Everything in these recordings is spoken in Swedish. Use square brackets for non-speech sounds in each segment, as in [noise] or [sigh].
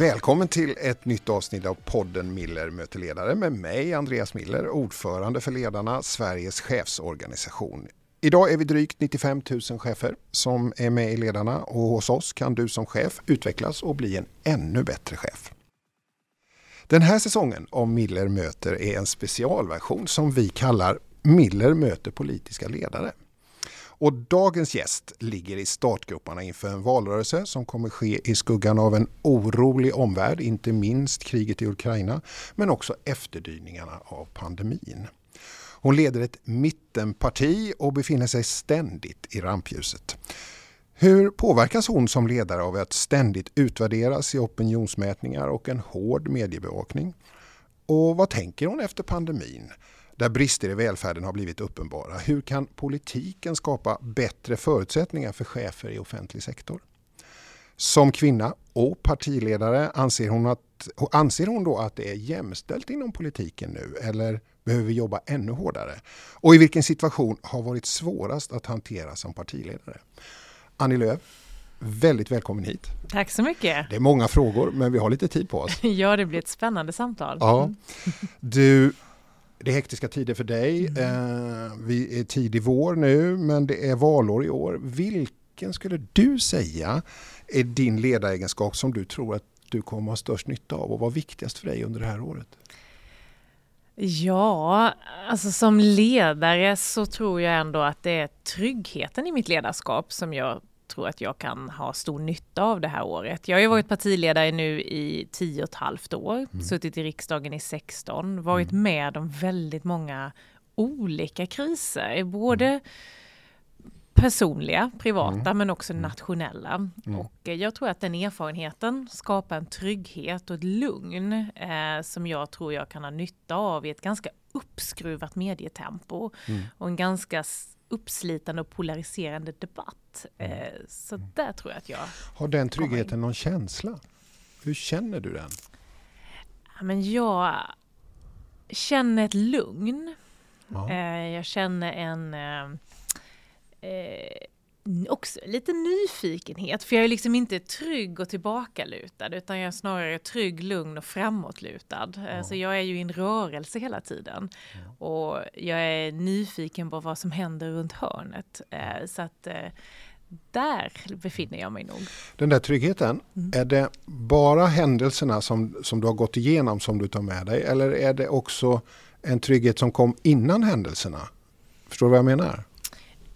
Välkommen till ett nytt avsnitt av podden Miller möter ledare med mig Andreas Miller, ordförande för Ledarna, Sveriges chefsorganisation. Idag är vi drygt 95 000 chefer som är med i Ledarna och hos oss kan du som chef utvecklas och bli en ännu bättre chef. Den här säsongen av Miller möter är en specialversion som vi kallar Miller möter politiska ledare. Och dagens gäst ligger i startgroparna inför en valrörelse som kommer ske i skuggan av en orolig omvärld, inte minst kriget i Ukraina, men också efterdyningarna av pandemin. Hon leder ett mittenparti och befinner sig ständigt i rampljuset. Hur påverkas hon som ledare av att ständigt utvärderas i opinionsmätningar och en hård mediebevakning? Och vad tänker hon efter pandemin? Där brister i välfärden har blivit uppenbara. Hur kan politiken skapa bättre förutsättningar för chefer i offentlig sektor? Som kvinna och partiledare anser hon, att, anser hon då att det är jämställt inom politiken nu eller behöver vi jobba ännu hårdare? Och i vilken situation har varit svårast att hantera som partiledare? Annie Lööf, väldigt välkommen hit. Tack så mycket. Det är många frågor men vi har lite tid på oss. [laughs] ja, det blir ett spännande samtal. Ja. Mm. Du, det är hektiska tider för dig. Mm. Eh, vi är tidig vår nu men det är valår i år. Vilken skulle du säga är din ledaregenskap som du tror att du kommer ha störst nytta av och vad viktigast för dig under det här året? Ja, alltså som ledare så tror jag ändå att det är tryggheten i mitt ledarskap som jag tror att jag kan ha stor nytta av det här året. Jag har ju varit partiledare nu i tio och ett halvt år, mm. suttit i riksdagen i 16, varit mm. med om väldigt många olika kriser, både mm. personliga, privata, mm. men också mm. nationella. Mm. Och eh, jag tror att den erfarenheten skapar en trygghet och ett lugn eh, som jag tror jag kan ha nytta av i ett ganska uppskruvat medietempo och en ganska uppslitande och polariserande debatt. Mm. Eh, så där tror jag att jag... Har den tryggheten någon känsla? Hur känner du den? men jag känner ett lugn. Ja. Eh, jag känner en eh, också lite nyfikenhet, för jag är liksom inte trygg och tillbakalutad, utan jag är snarare trygg, lugn och framåtlutad. Ja. Så jag är ju i en rörelse hela tiden. Ja. Och jag är nyfiken på vad som händer runt hörnet. Eh, så att eh, där befinner jag mig nog. Den där tryggheten, mm. är det bara händelserna som, som du har gått igenom som du tar med dig? Eller är det också en trygghet som kom innan händelserna? Förstår du vad jag menar?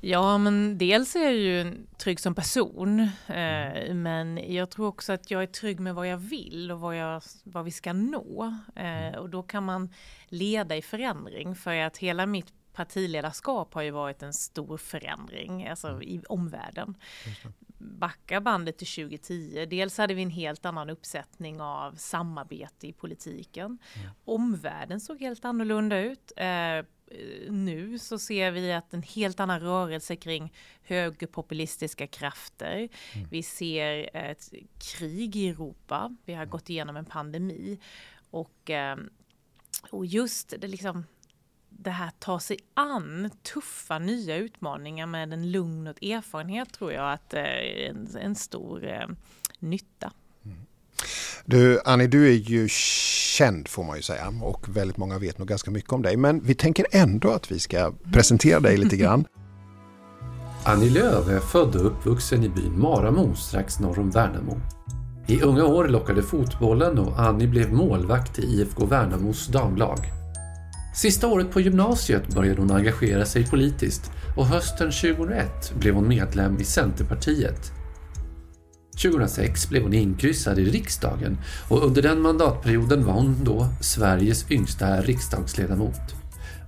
Ja, men dels är jag ju trygg som person, eh, men jag tror också att jag är trygg med vad jag vill och vad, jag, vad vi ska nå. Eh, och då kan man leda i förändring, för att hela mitt partiledarskap har ju varit en stor förändring, alltså mm. i omvärlden. Backa bandet till 2010, dels hade vi en helt annan uppsättning av samarbete i politiken. Mm. Omvärlden såg helt annorlunda ut. Eh, nu så ser vi att en helt annan rörelse kring högerpopulistiska krafter. Mm. Vi ser ett krig i Europa. Vi har mm. gått igenom en pandemi och, ehm, och just det liksom det här ta sig an tuffa nya utmaningar med en lugn och erfarenhet tror jag att är en, en stor eh, nytta. Du, Annie, du är ju känd får man ju säga och väldigt många vet nog ganska mycket om dig. Men vi tänker ändå att vi ska presentera dig lite grann. [laughs] Annie Lööf är född och uppvuxen i byn Maramo strax norr om Värnamo. I unga år lockade fotbollen och Annie blev målvakt i IFK Värnamos damlag. Sista året på gymnasiet började hon engagera sig politiskt och hösten 2001 blev hon medlem i Centerpartiet 2006 blev hon inkryssad i riksdagen och under den mandatperioden var hon då Sveriges yngsta riksdagsledamot.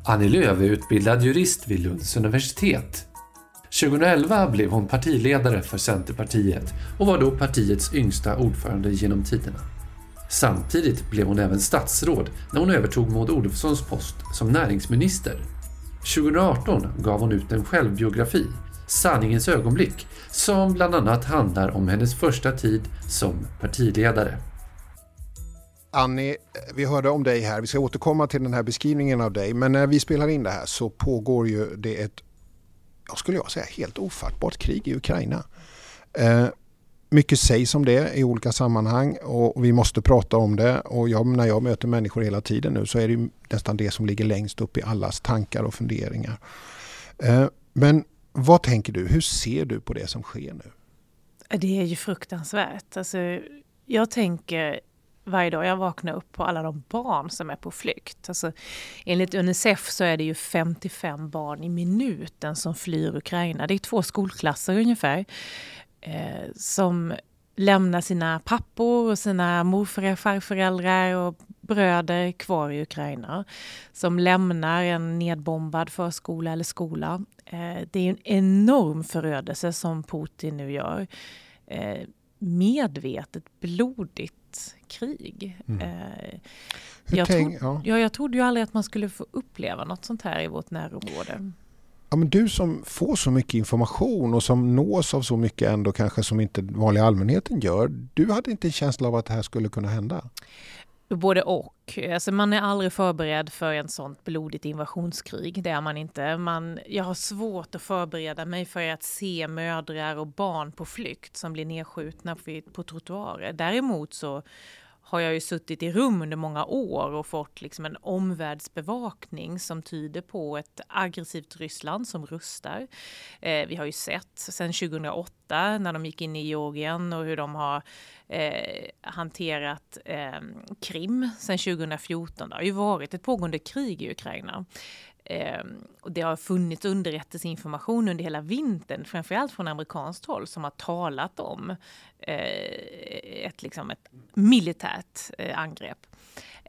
Annie Lööf är utbildad jurist vid Lunds universitet. 2011 blev hon partiledare för Centerpartiet och var då partiets yngsta ordförande genom tiderna. Samtidigt blev hon även statsråd när hon övertog Maud Olofssons post som näringsminister. 2018 gav hon ut en självbiografi Sanningens ögonblick som bland annat handlar om hennes första tid som partiledare. Annie, vi hörde om dig här. Vi ska återkomma till den här beskrivningen av dig. Men när vi spelar in det här så pågår ju det ett, jag skulle jag säga, helt ofattbart krig i Ukraina. Eh, mycket sägs om det i olika sammanhang och vi måste prata om det. Och jag, när jag möter människor hela tiden nu så är det nästan det som ligger längst upp i allas tankar och funderingar. Eh, men vad tänker du? Hur ser du på det som sker nu? Det är ju fruktansvärt. Alltså, jag tänker varje dag jag vaknar upp på alla de barn som är på flykt. Alltså, enligt Unicef så är det ju 55 barn i minuten som flyr Ukraina. Det är två skolklasser ungefär eh, som lämnar sina pappor och sina morföräldrar, farföräldrar och bröder kvar i Ukraina. Som lämnar en nedbombad förskola eller skola. Eh, det är en enorm förödelse som Putin nu gör. Eh, medvetet, blodigt krig. Mm. Eh, jag, tänk, tro, ja. jag trodde ju aldrig att man skulle få uppleva något sånt här i vårt närområde. Ja, men du som får så mycket information och som nås av så mycket ändå kanske som inte vanliga allmänheten gör. Du hade inte en känsla av att det här skulle kunna hända? Både och. Alltså man är aldrig förberedd för en sånt blodigt invasionskrig. Det är man inte. Man, jag har svårt att förbereda mig för att se mödrar och barn på flykt som blir nedskjutna på, på trottoarer. Däremot så har jag ju suttit i rum under många år och fått liksom en omvärldsbevakning som tyder på ett aggressivt Ryssland som rustar. Eh, vi har ju sett sedan 2008 när de gick in i Georgien och hur de har eh, hanterat eh, Krim sedan 2014. Det har ju varit ett pågående krig i Ukraina. Eh, och det har funnits underrättelseinformation under hela vintern, framförallt från amerikanskt håll, som har talat om eh, ett, liksom ett militärt eh, angrepp.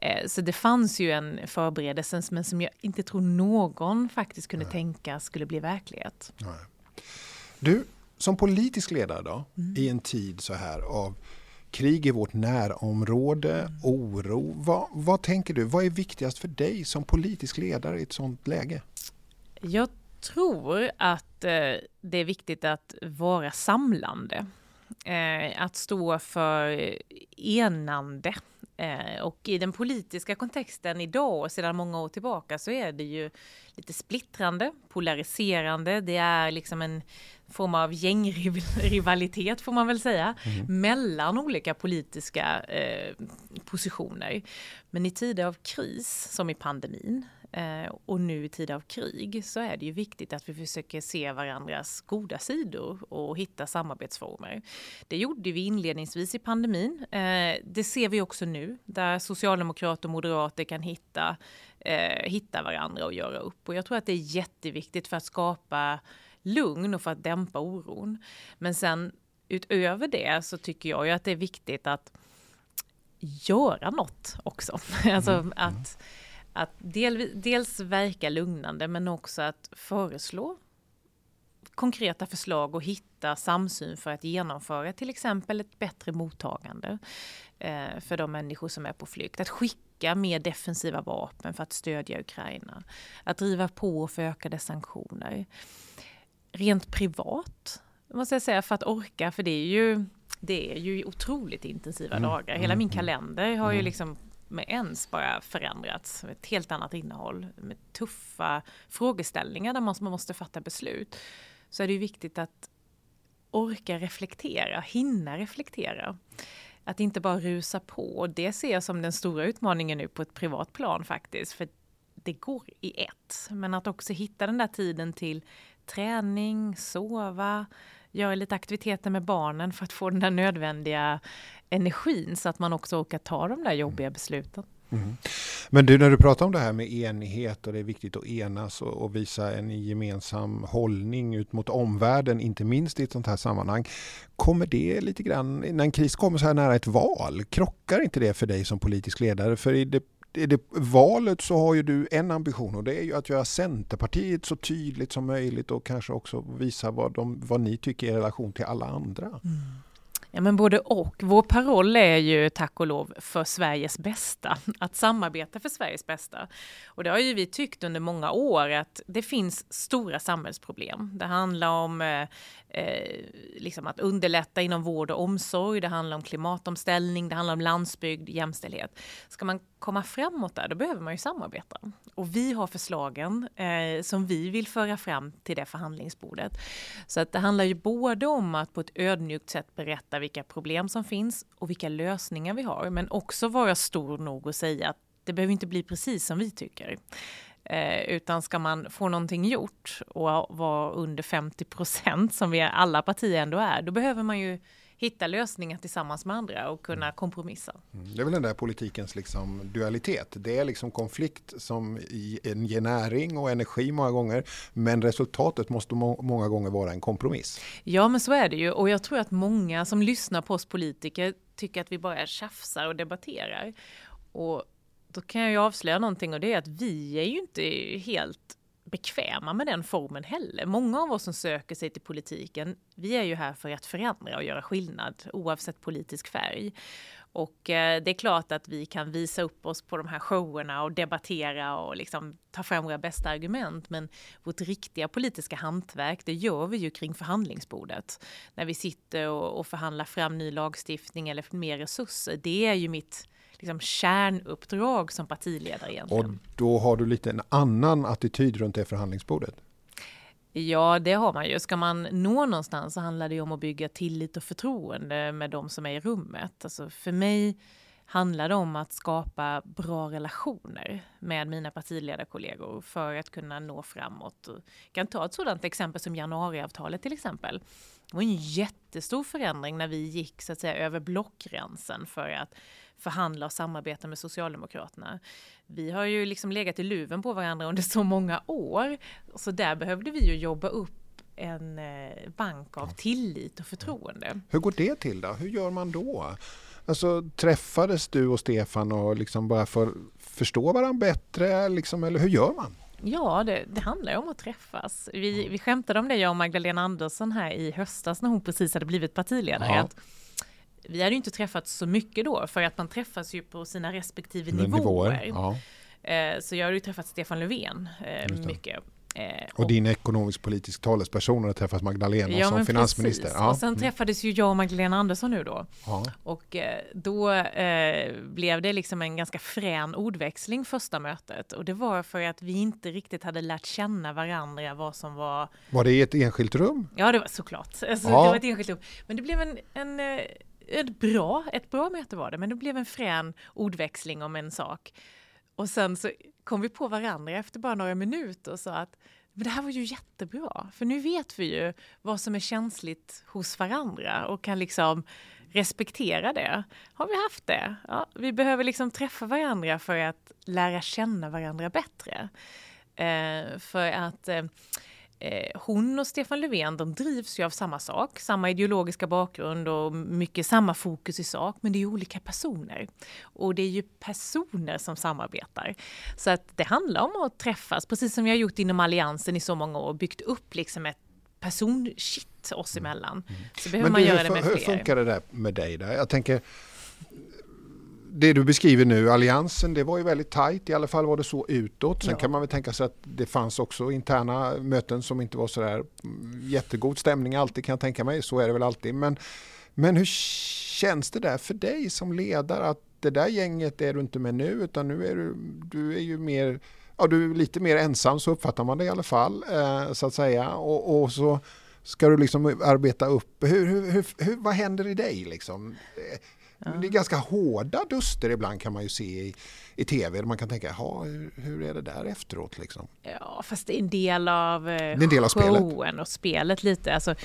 Eh, så det fanns ju en förberedelse, men som jag inte tror någon faktiskt kunde Nej. tänka skulle bli verklighet. Nej. Du, som politisk ledare då, mm. i en tid så här av krig i vårt närområde, oro. Vad, vad tänker du? Vad är viktigast för dig som politisk ledare i ett sådant läge? Jag tror att eh, det är viktigt att vara samlande. Eh, att stå för enande. Eh, och i den politiska kontexten idag och sedan många år tillbaka så är det ju lite splittrande, polariserande. Det är liksom en form av gängrivalitet får man väl säga, mm. mellan olika politiska eh, positioner. Men i tider av kris, som i pandemin, eh, och nu i tider av krig, så är det ju viktigt att vi försöker se varandras goda sidor och hitta samarbetsformer. Det gjorde vi inledningsvis i pandemin. Eh, det ser vi också nu, där socialdemokrater och moderater kan hitta, eh, hitta varandra och göra upp. Och jag tror att det är jätteviktigt för att skapa lugn och för att dämpa oron. Men sen utöver det så tycker jag ju att det är viktigt att göra något också. [laughs] alltså mm. att, att del, dels verka lugnande men också att föreslå konkreta förslag och hitta samsyn för att genomföra till exempel ett bättre mottagande eh, för de människor som är på flykt. Att skicka mer defensiva vapen för att stödja Ukraina. Att driva på för ökade sanktioner rent privat, måste jag säga, för att orka, för det är ju, det är ju otroligt intensiva mm. dagar. Hela min mm. kalender har ju mm. liksom med ens bara förändrats. Ett helt annat innehåll med tuffa frågeställningar där man måste fatta beslut. Så är det ju viktigt att orka reflektera, hinna reflektera. Att inte bara rusa på. Och det ser jag som den stora utmaningen nu på ett privat plan faktiskt. För det går i ett. Men att också hitta den där tiden till träning, sova, göra lite aktiviteter med barnen för att få den där nödvändiga energin så att man också orkar ta de där jobbiga besluten. Mm. Men du, när du pratar om det här med enighet och det är viktigt att enas och, och, visa en gemensam hållning ut mot omvärlden, inte minst i ett sånt här sammanhang. Kommer det lite grann, när en kris kommer så här nära ett val, krockar inte det för dig som politisk ledare? För i det i det valet så har ju du en ambition och det är ju att göra Centerpartiet så tydligt som möjligt och kanske också visa vad, de, vad ni tycker i relation till alla andra. Mm. Ja, men både och. Vår paroll är ju tack och lov för Sveriges bästa, att samarbeta för Sveriges bästa. Och det har ju vi tyckt under många år att det finns stora samhällsproblem. Det handlar om eh, eh, liksom att underlätta inom vård och omsorg, det handlar om klimatomställning, det handlar om landsbygd, jämställdhet. Ska man komma framåt där, då behöver man ju samarbeta. Och vi har förslagen eh, som vi vill föra fram till det förhandlingsbordet. Så att det handlar ju både om att på ett ödmjukt sätt berätta berätta vilka problem som finns och vilka lösningar vi har, men också vara stor nog att säga att det behöver inte bli precis som vi tycker. Eh, utan ska man få någonting gjort och vara under 50 procent som vi alla partier ändå är, då behöver man ju hitta lösningar tillsammans med andra och kunna kompromissa. Mm. Det är väl den där politikens liksom dualitet. Det är liksom konflikt som ger näring och energi många gånger. Men resultatet måste må många gånger vara en kompromiss. Ja, men så är det ju. Och jag tror att många som lyssnar på oss politiker tycker att vi bara tjafsar och debatterar. Och då kan jag ju avslöja någonting och det är att vi är ju inte helt bekväma med den formen heller. Många av oss som söker sig till politiken, vi är ju här för att förändra och göra skillnad oavsett politisk färg. Och eh, det är klart att vi kan visa upp oss på de här showerna och debattera och liksom ta fram våra bästa argument. Men vårt riktiga politiska hantverk, det gör vi ju kring förhandlingsbordet. När vi sitter och, och förhandlar fram ny lagstiftning eller mer resurser. Det är ju mitt liksom kärnuppdrag som partiledare egentligen. Och då har du lite en annan attityd runt det förhandlingsbordet? Ja, det har man ju. Ska man nå någonstans så handlar det om att bygga tillit och förtroende med de som är i rummet. Alltså för mig handlar det om att skapa bra relationer med mina partiledarkollegor för att kunna nå framåt. Jag kan ta ett sådant exempel som januariavtalet till exempel. Det var en jättestor förändring när vi gick så att säga över blockgränsen för att förhandla och samarbeta med Socialdemokraterna. Vi har ju liksom legat i luven på varandra under så många år, så där behövde vi ju jobba upp en eh, bank av tillit och förtroende. Hur går det till då? Hur gör man då? Alltså träffades du och Stefan och liksom bara för förstå varandra bättre liksom, eller hur gör man? Ja, det, det handlar ju om att träffas. Vi, vi skämtade om det, jag och Magdalena Andersson här i höstas när hon precis hade blivit partiledare. Ja. Att vi hade ju inte träffats så mycket då, för att man träffas ju på sina respektive nivåer. nivåer ja. Eh, så jag hade ju träffat Stefan Löfven eh, mycket. Eh, och, och din ekonomisk-politisk talesperson har träffat Magdalena ja, som finansminister. Ja. Och sen mm. träffades ju jag och Magdalena Andersson nu då. Ja. Och eh, då eh, blev det liksom en ganska frän ordväxling första mötet. Och det var för att vi inte riktigt hade lärt känna varandra vad som var... Var det i ett enskilt rum? Ja, det var såklart. Alltså, ja. Det var ett enskilt rum. Men det blev en, en eh, ett bra, ett bra möte var det, men det blev en frän ordväxling om en sak. Och sen så kom vi på varandra efter bara några minuter och sa att men det här var ju jättebra, för nu vet vi ju vad som är känsligt hos varandra och kan liksom respektera det. Har vi haft det? Ja, vi behöver liksom träffa varandra för att lära känna varandra bättre. Eh, för att eh, hon och Stefan Löfven de drivs ju av samma sak, samma ideologiska bakgrund och mycket samma fokus i sak, men det är olika personer. Och det är ju personer som samarbetar. Så att det handlar om att träffas, precis som vi har gjort inom Alliansen i så många år, byggt upp liksom ett personshit oss mm. emellan. Så behöver men man göra det med fler. Hur funkar det där med dig? Där? Jag tänker, det du beskriver nu, alliansen, det var ju väldigt tajt. I alla fall var det så utåt. Sen ja. kan man väl tänka sig att det fanns också interna möten som inte var sådär mm, jättegod stämning alltid kan jag tänka mig. Så är det väl alltid. Men, men hur känns det där för dig som ledare att det där gänget är du inte med nu utan nu är du, du är ju mer, ja du är lite mer ensam så uppfattar man det i alla fall eh, så att säga. Och, och, så ska du liksom arbeta upp, hur, hur, hur, vad händer i dig liksom? Ja. Det är ganska hårda duster ibland kan man ju se i, i tv. Man kan tänka, hur, hur är det där efteråt? Liksom? Ja, fast det är en del av, eh, en del av showen spelet. och spelet lite. Alltså,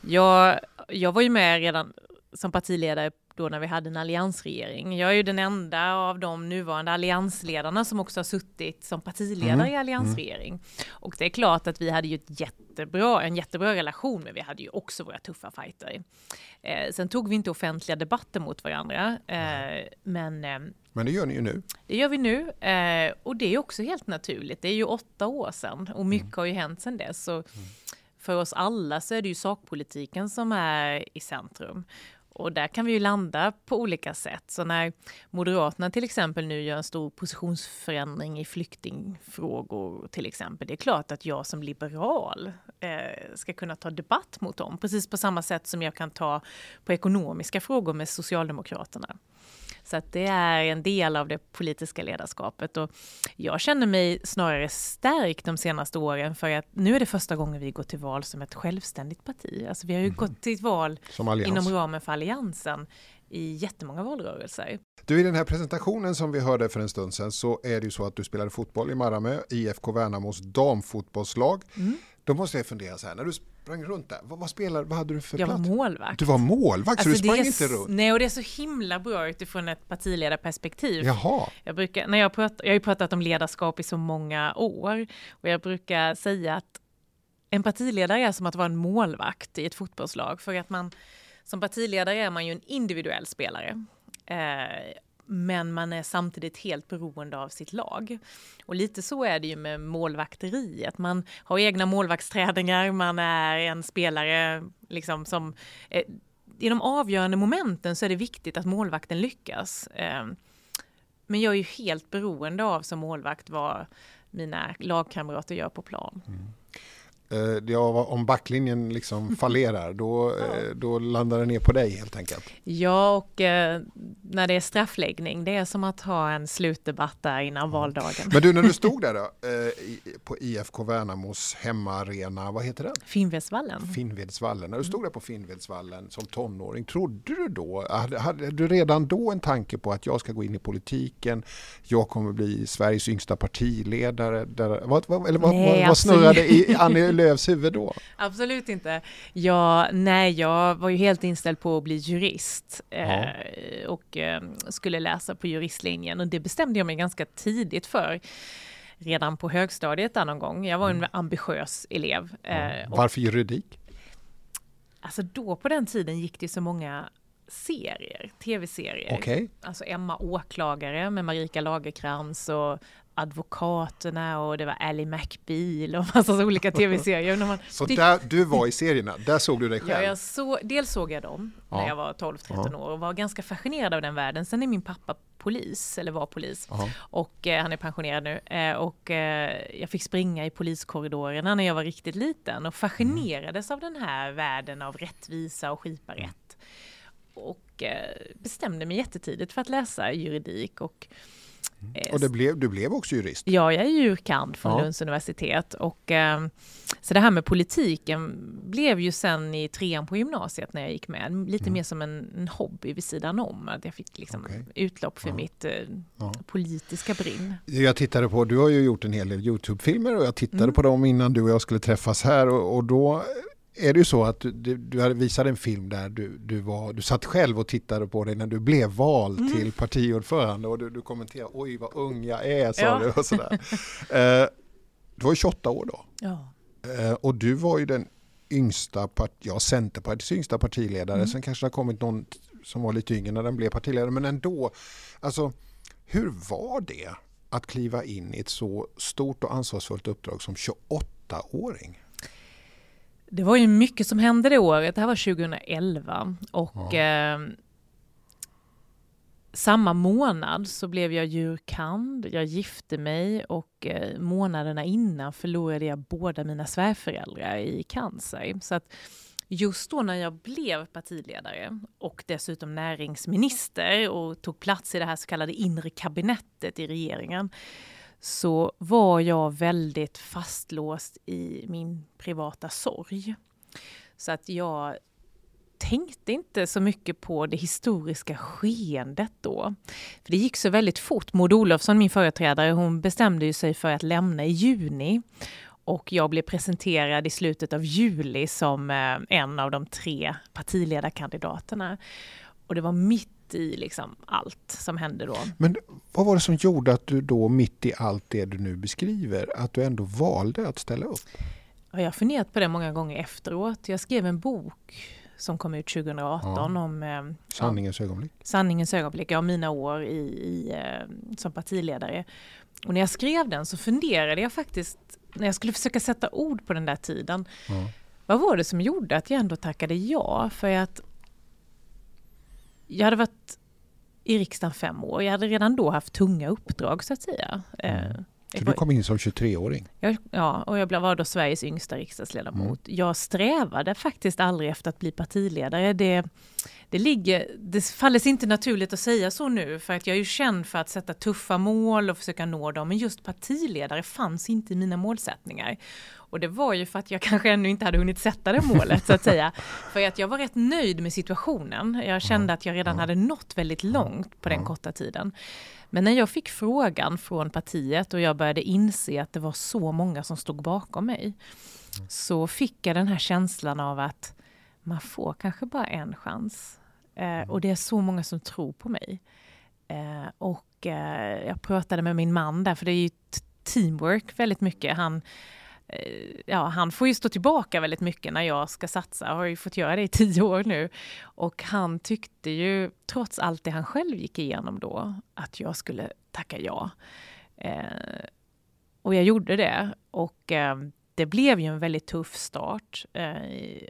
jag, jag var ju med redan som partiledare då när vi hade en alliansregering. Jag är ju den enda av de nuvarande alliansledarna som också har suttit som partiledare mm. i alliansregering. Mm. Och det är klart att vi hade ju ett jättebra, en jättebra relation, men vi hade ju också våra tuffa fighter. Eh, sen tog vi inte offentliga debatter mot varandra, eh, men eh, men det gör ni ju nu. Det gör vi nu eh, och det är också helt naturligt. Det är ju åtta år sedan och mycket mm. har ju hänt sedan dess. Så mm. För oss alla så är det ju sakpolitiken som är i centrum. Och där kan vi ju landa på olika sätt. Så när Moderaterna till exempel nu gör en stor positionsförändring i flyktingfrågor till exempel. Det är klart att jag som liberal eh, ska kunna ta debatt mot dem. Precis på samma sätt som jag kan ta på ekonomiska frågor med Socialdemokraterna. Så att det är en del av det politiska ledarskapet och jag känner mig snarare stärkt de senaste åren för att nu är det första gången vi går till val som ett självständigt parti. Alltså vi har ju mm. gått till val inom ramen för Alliansen i jättemånga valrörelser. Du, i den här presentationen som vi hörde för en stund sedan så är det ju så att du spelade fotboll i Maramö, IFK Värnamos damfotbollslag. Mm. Då måste jag fundera så här, när du sprang runt där, vad, vad, spelade, vad hade du för jag plats? Jag var målvakt. Du var målvakt, alltså, så du sprang inte runt? Nej, och det är så himla bra utifrån ett partiledarperspektiv. Jaha. Jag, brukar, när jag, pratar, jag har ju pratat om ledarskap i så många år och jag brukar säga att en partiledare är som att vara en målvakt i ett fotbollslag för att man som partiledare är man ju en individuell spelare. Eh, men man är samtidigt helt beroende av sitt lag. Och lite så är det ju med målvakteriet. Man har egna målvaktsträningar, man är en spelare liksom som... Eh, I de avgörande momenten så är det viktigt att målvakten lyckas. Eh, men jag är ju helt beroende av som målvakt vad mina lagkamrater gör på plan. Mm. Eh, ja, om backlinjen liksom [laughs] fallerar då, ja. Eh, då landar det ner på dig helt enkelt. Ja, och eh, när det är straffläggning, det är som att ha en slutdebatt där innan mm. valdagen. Men du, när du stod där då, [laughs] eh, på IFK Värnamos hemmaarena, vad heter den? Finnvedsvallen. Finnvedsvallen. När du stod där på Finnvedsvallen som tonåring, trodde du då, hade, hade, du redan då en tanke på att jag ska gå in i politiken, jag kommer bli Sveriges yngsta partiledare? Där, vad, vad, eller vad, Nej, vad snurrade i Annie [laughs] Lööfs huvud då? Absolut inte. Ja, nej, jag var ju helt inställd på att bli jurist eh, och eh, skulle läsa på juristlinjen och det bestämde jag mig ganska tidigt för redan på högstadiet där någon gång. Jag var en mm. ambitiös elev. Eh, Varför juridik? Alltså då på den tiden gick det så många serier, tv-serier. Okay. Alltså Emma Åklagare med Marika Lagerkrans och Advokaterna och det var Ally McBeal och [laughs] massa olika tv-serier. Så där, du var i serierna, där såg du dig själv? Ja, jag så, dels såg jag dem ja. när jag var 12-13 ja. år och var ganska fascinerad av den världen. Sen är min pappa polis, eller var polis, ja. och eh, han är pensionerad nu. Eh, och eh, jag fick springa i poliskorridorerna när jag var riktigt liten och fascinerades mm. av den här världen av rättvisa och skipa rätt. Och eh, bestämde mig jättetidigt för att läsa juridik och. Och det blev, du blev också jurist? Ja, jag är jurkand från ja. Lunds universitet. Och, eh, så det här med politiken blev ju sen i trean på gymnasiet när jag gick med, lite mm. mer som en, en, hobby vid sidan om. Att jag fick liksom okay. utlopp för ja. mitt eh, ja. politiska brinn. Jag tittade på, du har ju gjort en hel del Youtube-filmer och jag tittade mm. på dem innan du och jag skulle träffas här och, och då är det ju så att du, du, visade en film där du, du, var, du satt själv och tittade på dig när du blev vald mm. till partiordförande och du, du kommenterade oj vad ung jag är sa ja. du och sådär. eh, du var ju 28 år då. Ja. Eh, och du var ju den yngsta, part, ja Centerpartiets yngsta partiledare. Mm. Sen kanske det har kommit någon som var lite yngre när den blev partiledare men ändå. Alltså hur var det att kliva in i ett så stort och ansvarsfullt uppdrag som 28-åring? Det var ju mycket som hände det året. Det här var 2011 och ja. eh, samma månad så blev jag djurkand, jag gifte mig och eh, månaderna innan förlorade jag båda mina svärföräldrar i cancer. Så att just då när jag blev partiledare och dessutom näringsminister och tog plats i det här så kallade inre kabinettet i regeringen så var jag väldigt fastlåst i min privata sorg. Så att jag tänkte inte så mycket på det historiska skeendet då. För det gick så väldigt fort. Maud Olofsson, min företrädare, hon bestämde ju sig för att lämna i juni. Och jag blev presenterad i slutet av juli som eh, en av de tre partiledarkandidaterna. Och det var mitt i liksom allt som hände då. Men vad var det som gjorde att du då mitt i allt det du nu beskriver, att du ändå valde att ställa upp? Ja, jag har funderat på det många gånger efteråt. Jag skrev en bok som kom ut 2018 ja. om eh, Sanningens ögonblick. Sanningens ögonblick, ja mina år i, i eh, som partiledare. Och när jag skrev den så funderade jag faktiskt, när jag skulle försöka sätta ord på den där tiden, ja. vad var det som gjorde att jag ändå tackade ja? För att jag hade varit i riksdagen fem år. Jag hade redan då haft tunga uppdrag så att säga. Mm. Eh, så du kom in som 23-åring? Ja, och jag var då Sveriges yngsta riksdagsledamot. Mm. Jag strävade faktiskt aldrig efter att bli partiledare. Det, det, ligger, det faller sig inte naturligt att säga så nu för att jag är ju känd för att sätta tuffa mål och försöka nå dem men just partiledare fanns inte i mina målsättningar. Och det var ju för att jag [laughs] kanske ännu inte hade hunnit sätta det målet så att säga. För att jag var rätt nöjd med situationen. Jag kände att jag redan hade nått väldigt långt på den korta tiden. Men när jag fick frågan från partiet och jag började inse att det var så många som stod bakom mig så fick jag den här känslan av att man får kanske bara en chans. Eh, och det är så många som tror på mig. Eh, och eh, jag pratade med min man där, för det är ju teamwork väldigt mycket. Han, eh, ja, han får ju stå tillbaka väldigt mycket när jag ska satsa. Jag har ju fått göra det i tio år nu. Och han tyckte ju, trots allt det han själv gick igenom då, att jag skulle tacka ja. Eh, och jag gjorde det. Och eh, det blev ju en väldigt tuff start. Eh,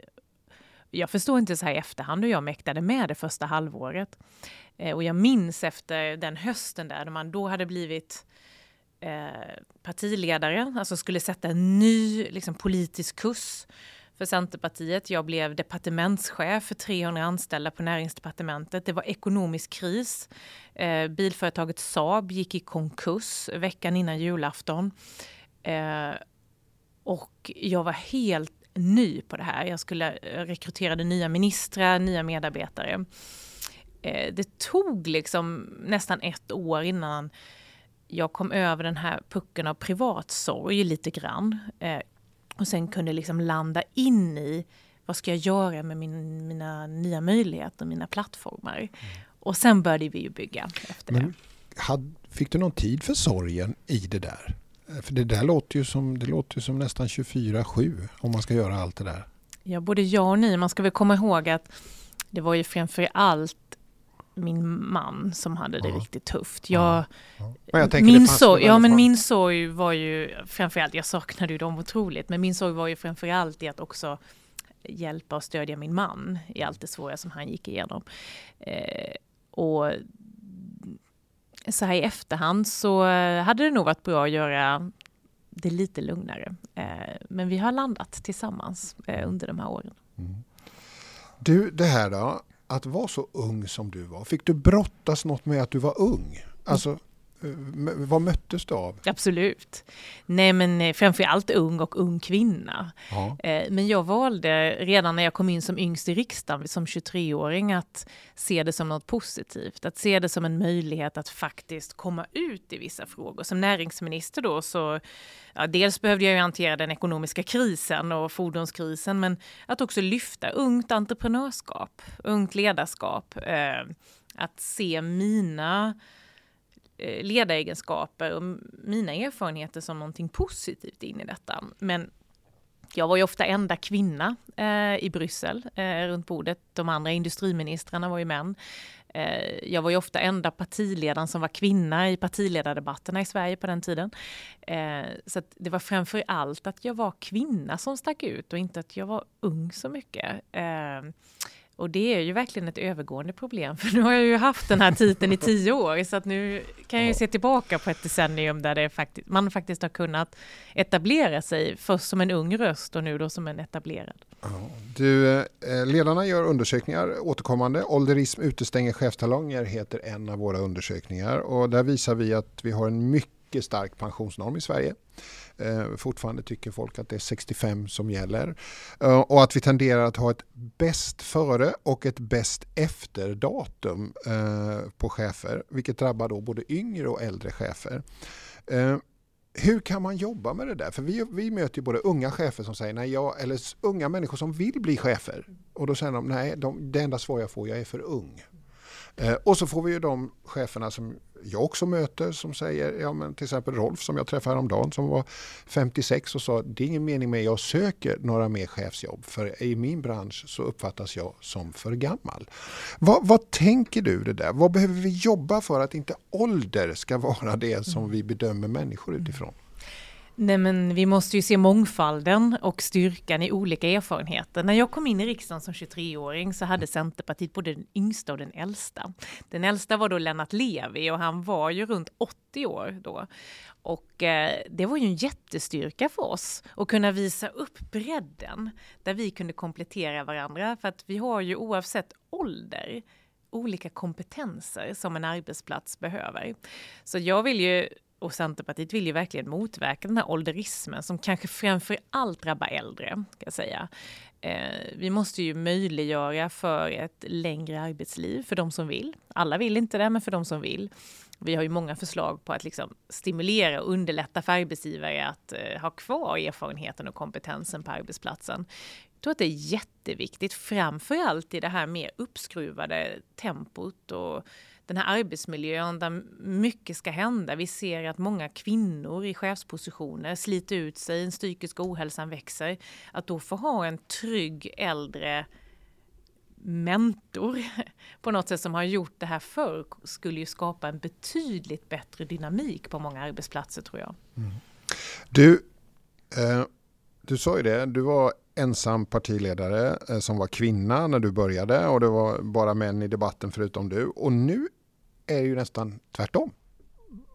jag förstår inte så här i efterhand hur jag mäktade med det första halvåret. Eh, och jag minns efter den hösten där, när man då hade blivit eh, partiledare, alltså skulle sätta en ny liksom, politisk kurs för Centerpartiet. Jag blev departementschef för 300 anställda på näringsdepartementet. Det var ekonomisk kris. Eh, bilföretaget Saab gick i konkurs veckan innan julafton. Eh, och jag var helt ny på det här. Jag skulle eh, rekrytera nya ministrar, nya medarbetare. Eh, det tog liksom nästan ett år innan jag kom över den här pucken av privatsorg lite grann. Eh, och sen kunde liksom landa in i vad ska jag göra med min, mina nya möjligheter, mina plattformar. Mm. Och sen började vi ju bygga efter Men, det. Had, fick du någon tid för sorgen i det där? För det där låter ju som, det låter ju som nästan 24-7 om man ska göra allt det där. Ja, både ja och nej. Man ska väl komma ihåg att det var ju framför allt min man som hade det ja. riktigt tufft. Jag, ja. jag min, sorg, ja, men min sorg var ju framförallt, jag saknade ju dem otroligt, men min sorg var ju framförallt i att också hjälpa och stödja min man i allt det svåra som han gick igenom. Eh, och så här i efterhand så eh, hade det nog varit bra att göra det lite lugnare. Eh, men vi har landat tillsammans eh, under de här åren. Mm. Du, det här då, att vara så ung som du var, fick du brottas något med att du var ung? Alltså, vad möttes du av? Absolut. Nej men eh, framförallt ung och ung kvinna. Ja. Eh, men jag valde redan när jag kom in som yngst i riksdagen som 23-åring att se det som något positivt. Att se det som en möjlighet att faktiskt komma ut i vissa frågor. Som näringsminister då så ja, dels behövde jag ju hantera den ekonomiska krisen och fordonskrisen men att också lyfta ungt entreprenörskap, ungt ledarskap. Eh, att se mina Eh, Eh, ledaregenskaper och mina erfarenheter som någonting positivt in i detta. Men jag var ju ofta enda kvinna eh, i Bryssel eh, runt bordet. De andra industriministrarna var ju män. Eh, jag var ju ofta enda partiledaren som var kvinna i partiledardebatterna i Sverige på den tiden. Eh, så det var framför allt att jag var kvinna som stack ut och inte att jag var ung så mycket. Eh, och det är ju verkligen ett övergående problem, [laughs] för nu har jag ju haft den här titeln i tio år, så att nu kan jag ju se tillbaka på ett decennium där det faktiskt, man faktiskt har kunnat etablera sig, först som en ung röst och nu då som en etablerad. Du, eh, ledarna gör undersökningar återkommande. Ålderism utestänger chefstalonger heter en av våra undersökningar och där visar vi att vi har en mycket stark pensionsnorm i Sverige. Eh, fortfarande tycker folk att det är 65 som gäller. Eh, och att vi tenderar att ha ett bäst före och ett bäst efter datum eh, på chefer, vilket drabbar då både yngre och äldre chefer. Eh, hur kan man jobba med det där? För vi, vi möter ju både unga chefer som säger nej, jag, eller unga människor som vill bli chefer. Och då säger de nej, de, det enda svar jag får, jag är för ung. Eh, och så får vi ju de cheferna som jag också möter som säger, ja men till exempel Rolf som jag träffade häromdagen som var 56 och sa det är ingen mening med att jag söker några mer chefsjobb för i min bransch så uppfattas jag som för gammal. Vad, vad tänker du det där? Vad behöver vi jobba för att inte ålder ska vara det som vi bedömer människor utifrån? Nej men vi måste ju se mångfalden och styrkan i olika erfarenheter. När jag kom in i riksdagen som 23-åring så hade Centerpartiet både den yngsta och den äldsta. Den äldsta var då Lennart Levi och han var ju runt 80 år då. Och eh, det var ju en jättestyrka för oss att kunna visa upp bredden där vi kunde komplettera varandra. För att vi har ju oavsett ålder olika kompetenser som en arbetsplats behöver. Så jag vill ju och Centerpartiet vill ju verkligen motverka den här ålderismen som kanske framför allt drabbar äldre. Ska jag säga. Eh, vi måste ju möjliggöra för ett längre arbetsliv för de som vill. Alla vill inte det, men för de som vill. Vi har ju många förslag på att liksom stimulera och underlätta för arbetsgivare att eh, ha kvar erfarenheten och kompetensen på arbetsplatsen. Jag tror att det är jätteviktigt, framför allt i det här mer uppskruvade tempot och den här arbetsmiljön där mycket ska hända. Vi ser att många kvinnor i chefspositioner sliter ut sig, den psykiska ohälsan växer. Att då få ha en trygg äldre mentor [laughs] på något sätt som har gjort det här förr skulle ju skapa en betydligt bättre dynamik på många arbetsplatser tror jag. Mm. Du, eh, du sa ju det, du var ensam partiledare eh, som var kvinna när du började och det var bara män i debatten förutom du. Och nu är ju nästan tvärtom.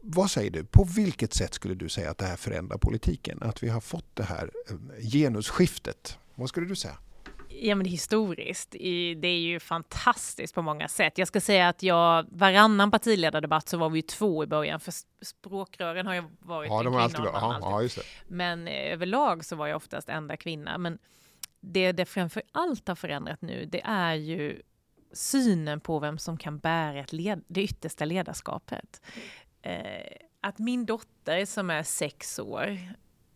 Vad säger du? På vilket sätt skulle du säga att det här förändrar politiken? Att vi har fått det här eh, genusskiftet? Vad skulle du säga? Ja men historiskt, det är ju fantastiskt på många sätt. Jag ska säga att jag, varannan partiledardebatt så var vi två i början, för språkrören har ju varit ja, en kvinna. Alltid, aha, ja, just det. Men eh, överlag så var jag oftast enda kvinna. Men det det framför allt har förändrat nu, det är ju synen på vem som kan bära ett led, det yttersta ledarskapet. Eh, att min dotter som är sex år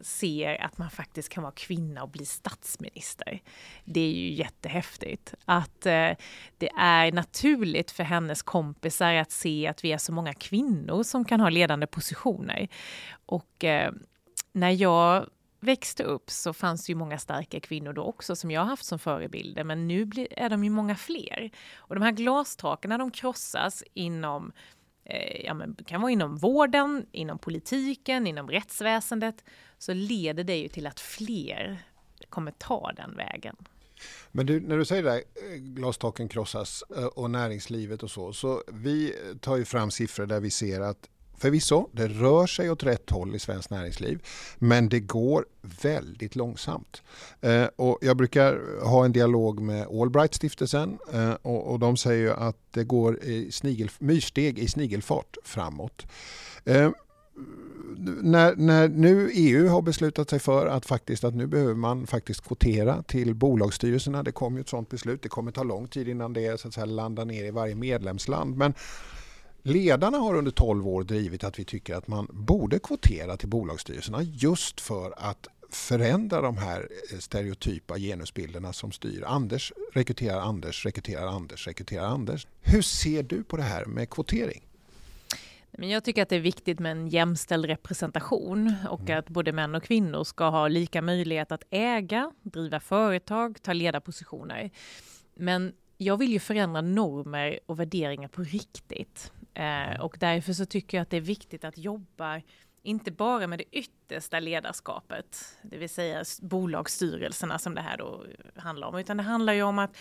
ser att man faktiskt kan vara kvinna och bli statsminister. Det är ju jättehäftigt. Att eh, det är naturligt för hennes kompisar att se att vi är så många kvinnor som kan ha ledande positioner. Och eh, när jag växte upp så fanns det ju många starka kvinnor då också som jag haft som förebilder, men nu blir, är de ju många fler. Och de här glastaken, när de krossas inom eh, ja, men kan vara inom vården, inom politiken, inom rättsväsendet, så leder det ju till att fler kommer ta den vägen. Men du, när du säger det där, eh, glastaken krossas eh, och näringslivet och så, så vi tar ju fram siffror där vi ser att Förvisso, det rör sig åt rätt håll i svenskt näringsliv, men det går väldigt långsamt. Eh, och jag brukar ha en dialog med Allbright-stiftelsen eh, och, och, de säger att det går i snigel, myrsteg i snigelfart framåt. Eh, när, när, nu EU har beslutat sig för att faktiskt att nu behöver man faktiskt kvotera till bolagsstyrelserna. Det kom ju ett sådant beslut. Det kommer ta lång tid innan det så att säga, landar ner i varje medlemsland. Men Ledarna har under 12 år drivit att vi tycker att man borde kvotera till bolagsstyrelserna just för att förändra de här eh, stereotypa genusbilderna som styr. Anders rekryterar Anders, rekryterar Anders, rekryterar Anders. Hur ser du på det här med kvotering? Men jag tycker att det är viktigt med en jämställd representation och mm. att både män och kvinnor ska ha lika möjlighet att äga, driva företag, ta ledarpositioner. Men jag vill ju förändra normer och värderingar på riktigt. Eh, och därför så tycker jag att det är viktigt att jobba inte bara med det yttersta ledarskapet, det vill säga bolagsstyrelserna som det här då handlar om, utan det handlar ju om att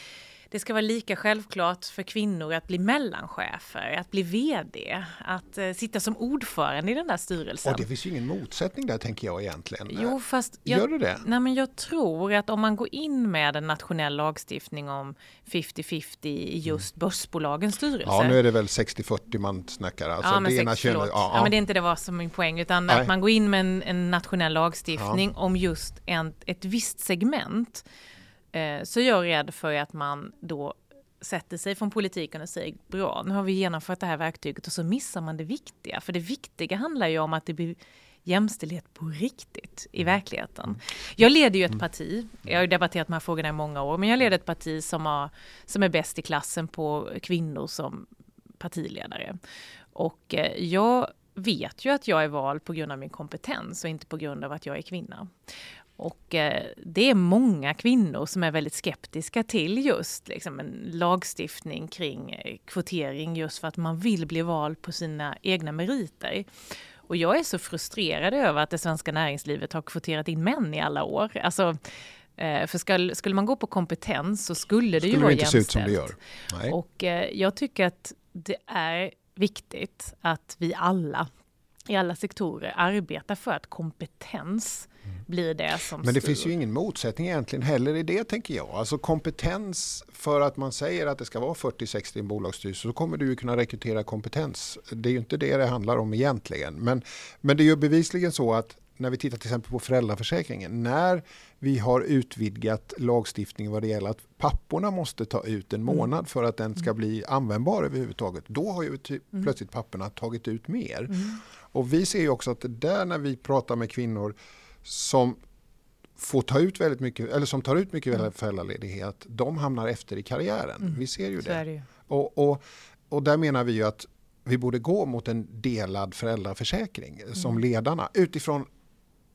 det ska vara lika självklart för kvinnor att bli mellanchefer, att bli VD, att uh, sitta som ordförande i den där styrelsen. Och det finns ju ingen motsättning där tänker jag egentligen. Jo, fast jag, Gör det det? Nej, men jag tror att om man går in med en nationell lagstiftning om 50-50 i just mm. börsbolagens styrelse. Ja, nu är det väl 60-40 man snackar. Alltså ja, men, det 60, ja, ja. ja, men det är inte det var som min poäng, utan Nej. att man går in med en, en nationell lagstiftning ja. om just en, ett visst segment Eh, så jag är rädd för att man då sätter sig från politiken och säger bra, nu har vi genomfört det här verktyget och så missar man det viktiga. För det viktiga handlar ju om att det blir jämställdhet på riktigt i mm. verkligheten. Jag leder ju ett mm. parti, jag har debatterat de här frågorna i många år, men jag leder ett parti som, har, som är bäst i klassen på kvinnor som partiledare. Och eh, jag vet ju att jag är vald på grund av min kompetens och inte på grund av att jag är kvinna. Och eh, det är många kvinnor som är väldigt skeptiska till just liksom, en lagstiftning kring eh, kvotering just för att man vill bli vald på sina egna meriter. Och jag är så frustrerad över att det svenska näringslivet har kvoterat in män i alla år. Alltså, eh, för skulle, skulle man gå på kompetens så skulle det skulle ju vara det inte jämställt. se ut som det gör. Nej. Och jag tycker att det är viktigt att vi alla i alla sektorer arbetar för att kompetens blir det som Men det styr. finns ju ingen motsättning egentligen heller i det tänker jag. Alltså kompetens för att man säger att det ska vara 40-60 i en bolagsstyrelse så kommer du ju kunna rekrytera kompetens. Det är ju inte det det handlar om egentligen. Men, men det är ju bevisligen så att när vi tittar till exempel på föräldraförsäkringen. När vi har utvidgat lagstiftningen vad det gäller att papporna måste ta ut en månad för att den ska bli användbar överhuvudtaget. Då har ju ty- plötsligt papporna tagit ut mer. Och vi ser ju också att det där när vi pratar med kvinnor som får ta ut väldigt mycket, eller som tar ut mycket föräldraledighet, de hamnar efter i karriären. Vi ser ju det. det. Och, och, och där menar vi ju att vi borde gå mot en delad föräldraförsäkring som ledarna utifrån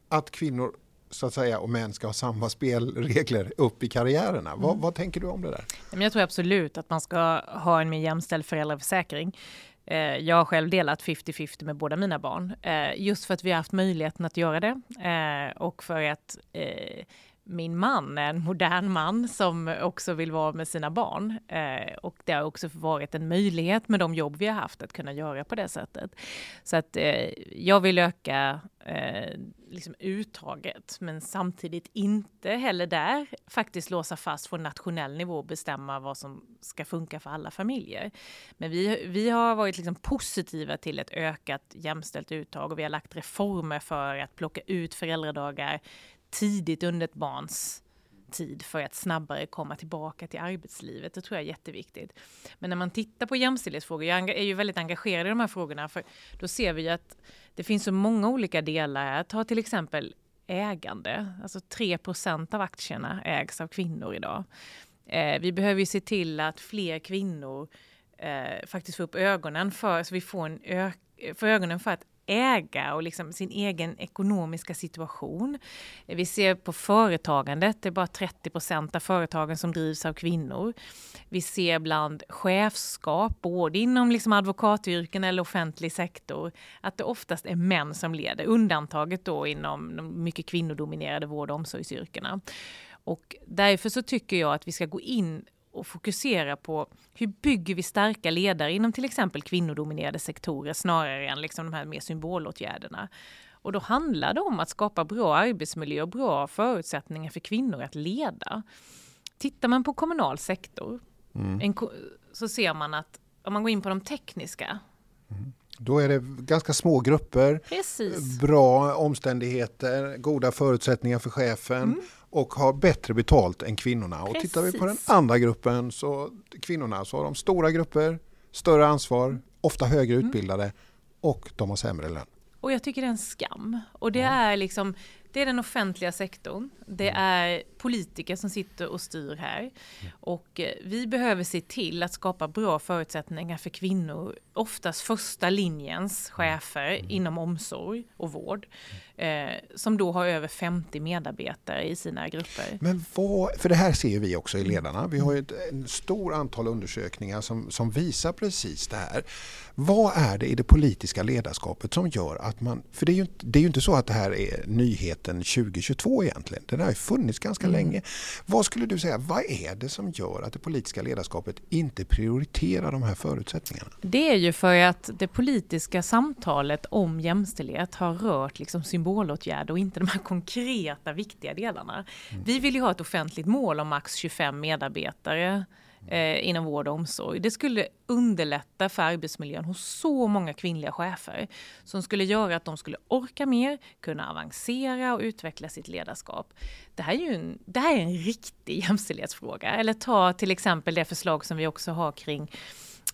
att kvinnor så att säga och män ska ha samma spelregler upp i karriärerna. Vad, vad tänker du om det där? Jag tror absolut att man ska ha en mer jämställd föräldraförsäkring. Eh, Jag har själv delat 50-50 med båda mina barn, eh, just för att vi har haft möjligheten att göra det eh, och för att eh, min man är en modern man som också vill vara med sina barn. Eh, och det har också varit en möjlighet med de jobb vi har haft att kunna göra på det sättet. Så att eh, jag vill öka eh, liksom uttaget, men samtidigt inte heller där faktiskt låsa fast från nationell nivå och bestämma vad som ska funka för alla familjer. Men vi, vi har varit liksom positiva till ett ökat jämställt uttag och vi har lagt reformer för att plocka ut föräldradagar tidigt under ett barns tid för att snabbare komma tillbaka till arbetslivet. Det tror jag är jätteviktigt. Men när man tittar på jämställdhetsfrågor, jag är ju väldigt engagerad i de här frågorna, för då ser vi ju att det finns så många olika delar. Ta till exempel ägande, alltså 3 av aktierna ägs av kvinnor idag. Eh, vi behöver ju se till att fler kvinnor eh, faktiskt får upp ögonen för, så vi får en ö- eh, för ögonen för att äga och liksom sin egen ekonomiska situation. Vi ser på företagandet, det är bara 30 procent av företagen som drivs av kvinnor. Vi ser bland chefskap, både inom liksom advokatyrken eller offentlig sektor, att det oftast är män som leder. Undantaget då inom de mycket kvinnodominerade vård och omsorgsyrkena. Och därför så tycker jag att vi ska gå in och fokusera på hur bygger vi starka ledare inom till exempel kvinnodominerade sektorer snarare än liksom de här mer symbolåtgärderna. Och då handlar det om att skapa bra arbetsmiljö och bra förutsättningar för kvinnor att leda. Tittar man på kommunal sektor en, ko- så ser man att om man går in på de tekniska, Då är det ganska små grupper, precis, bra omständigheter, goda förutsättningar för chefen och har bättre betalt än kvinnorna. Och tittar vi på den Precis. andra gruppen, så kvinnorna, så har de stora grupper, större ansvar, ofta högre utbildade och de har sämre lön. Och jag tycker det är en skam. Och det är liksom, det är den offentliga sektorn. Det är politiker som sitter och styr här. Och eh, vi behöver se till att skapa bra förutsättningar för kvinnor, oftast första linjens chefer inom omsorg och vård, eh, som då har över 50 medarbetare i sina grupper. Men vad, för det här ser vi också i ledarna. Vi har ju ett en stor antal undersökningar som, som visar precis det här. Vad är det i det politiska ledarskapet som gör att man, för det är ju inte, det är ju inte så att det här är nyheten 2022 egentligen. Den har ju funnits ganska länge. Vad skulle du säga, vad är det som gör att det politiska ledarskapet inte prioriterar de här förutsättningarna? Det är ju för att det politiska samtalet om jämställdhet har rört liksom symbolåtgärder och inte de här konkreta viktiga delarna. Vi vill ju ha ett offentligt mål om max 25 medarbetare eh, inom vård och omsorg. Det skulle underlätta för arbetsmiljön hos så många kvinnliga chefer som skulle göra att de skulle orka mer, kunna avancera och utveckla sitt ledarskap. Det här är ju en, det här är en riktig [laughs] jämställdhetsfråga. Eller ta till exempel det förslag som vi också har kring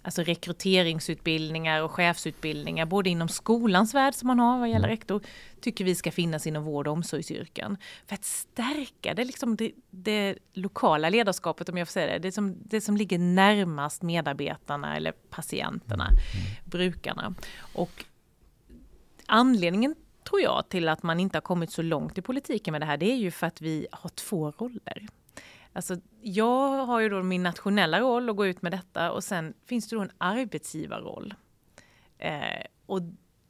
alltså rekryteringsutbildningar och chefsutbildningar, både inom skolans värld som man har vad gäller rektor, tycker vi ska finnas inom vård och omsorgsyrken. För att stärka det, liksom det, det lokala ledarskapet, om jag får säga det, det som, det som ligger närmast medarbetarna eller patienterna, brukarna. Och anledningen tror jag till att man inte har kommit så långt i politiken med det här, det är ju för att vi har två roller. Alltså, jag har ju då min nationella roll att gå ut med detta och sen finns det då en arbetsgivarroll. Eh, och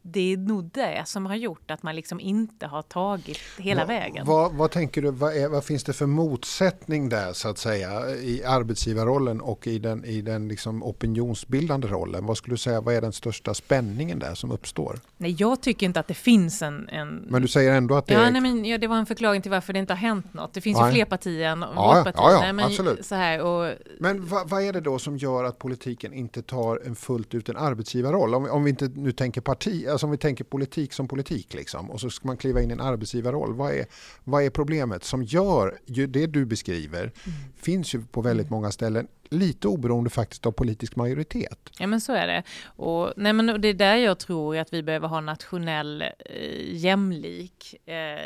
det är nog det som har gjort att man liksom inte har tagit hela Va, vägen. Vad, vad tänker du, vad, är, vad, finns det för motsättning där så att säga i arbetsgivarrollen och i den, i den liksom opinionsbildande rollen? Vad skulle du säga, vad är den största spänningen där som uppstår? Nej, jag tycker inte att det finns en... en... Men du säger ändå att det ja, är... Nej, men, ja, det var en förklaring till varför det inte har hänt något. Det finns nej. ju fler partier än ja, vårt parti. Ja, ja, nej, men, absolut. Så här, och... Men vad, vad, är det då som gör att politiken inte tar en fullt ut en arbetsgivarroll? Om, om vi inte nu tänker parti, alltså om vi tänker politik som politik liksom, och så ska man kliva in i en arbetsgivarroll. Vad är, vad är problemet som gör, ju det du beskriver, mm. finns ju på väldigt många ställen, lite oberoende faktiskt av politisk majoritet. Ja men så är det. Och, nej, men det är där jag tror att vi behöver ha nationell eh, jämlik eh,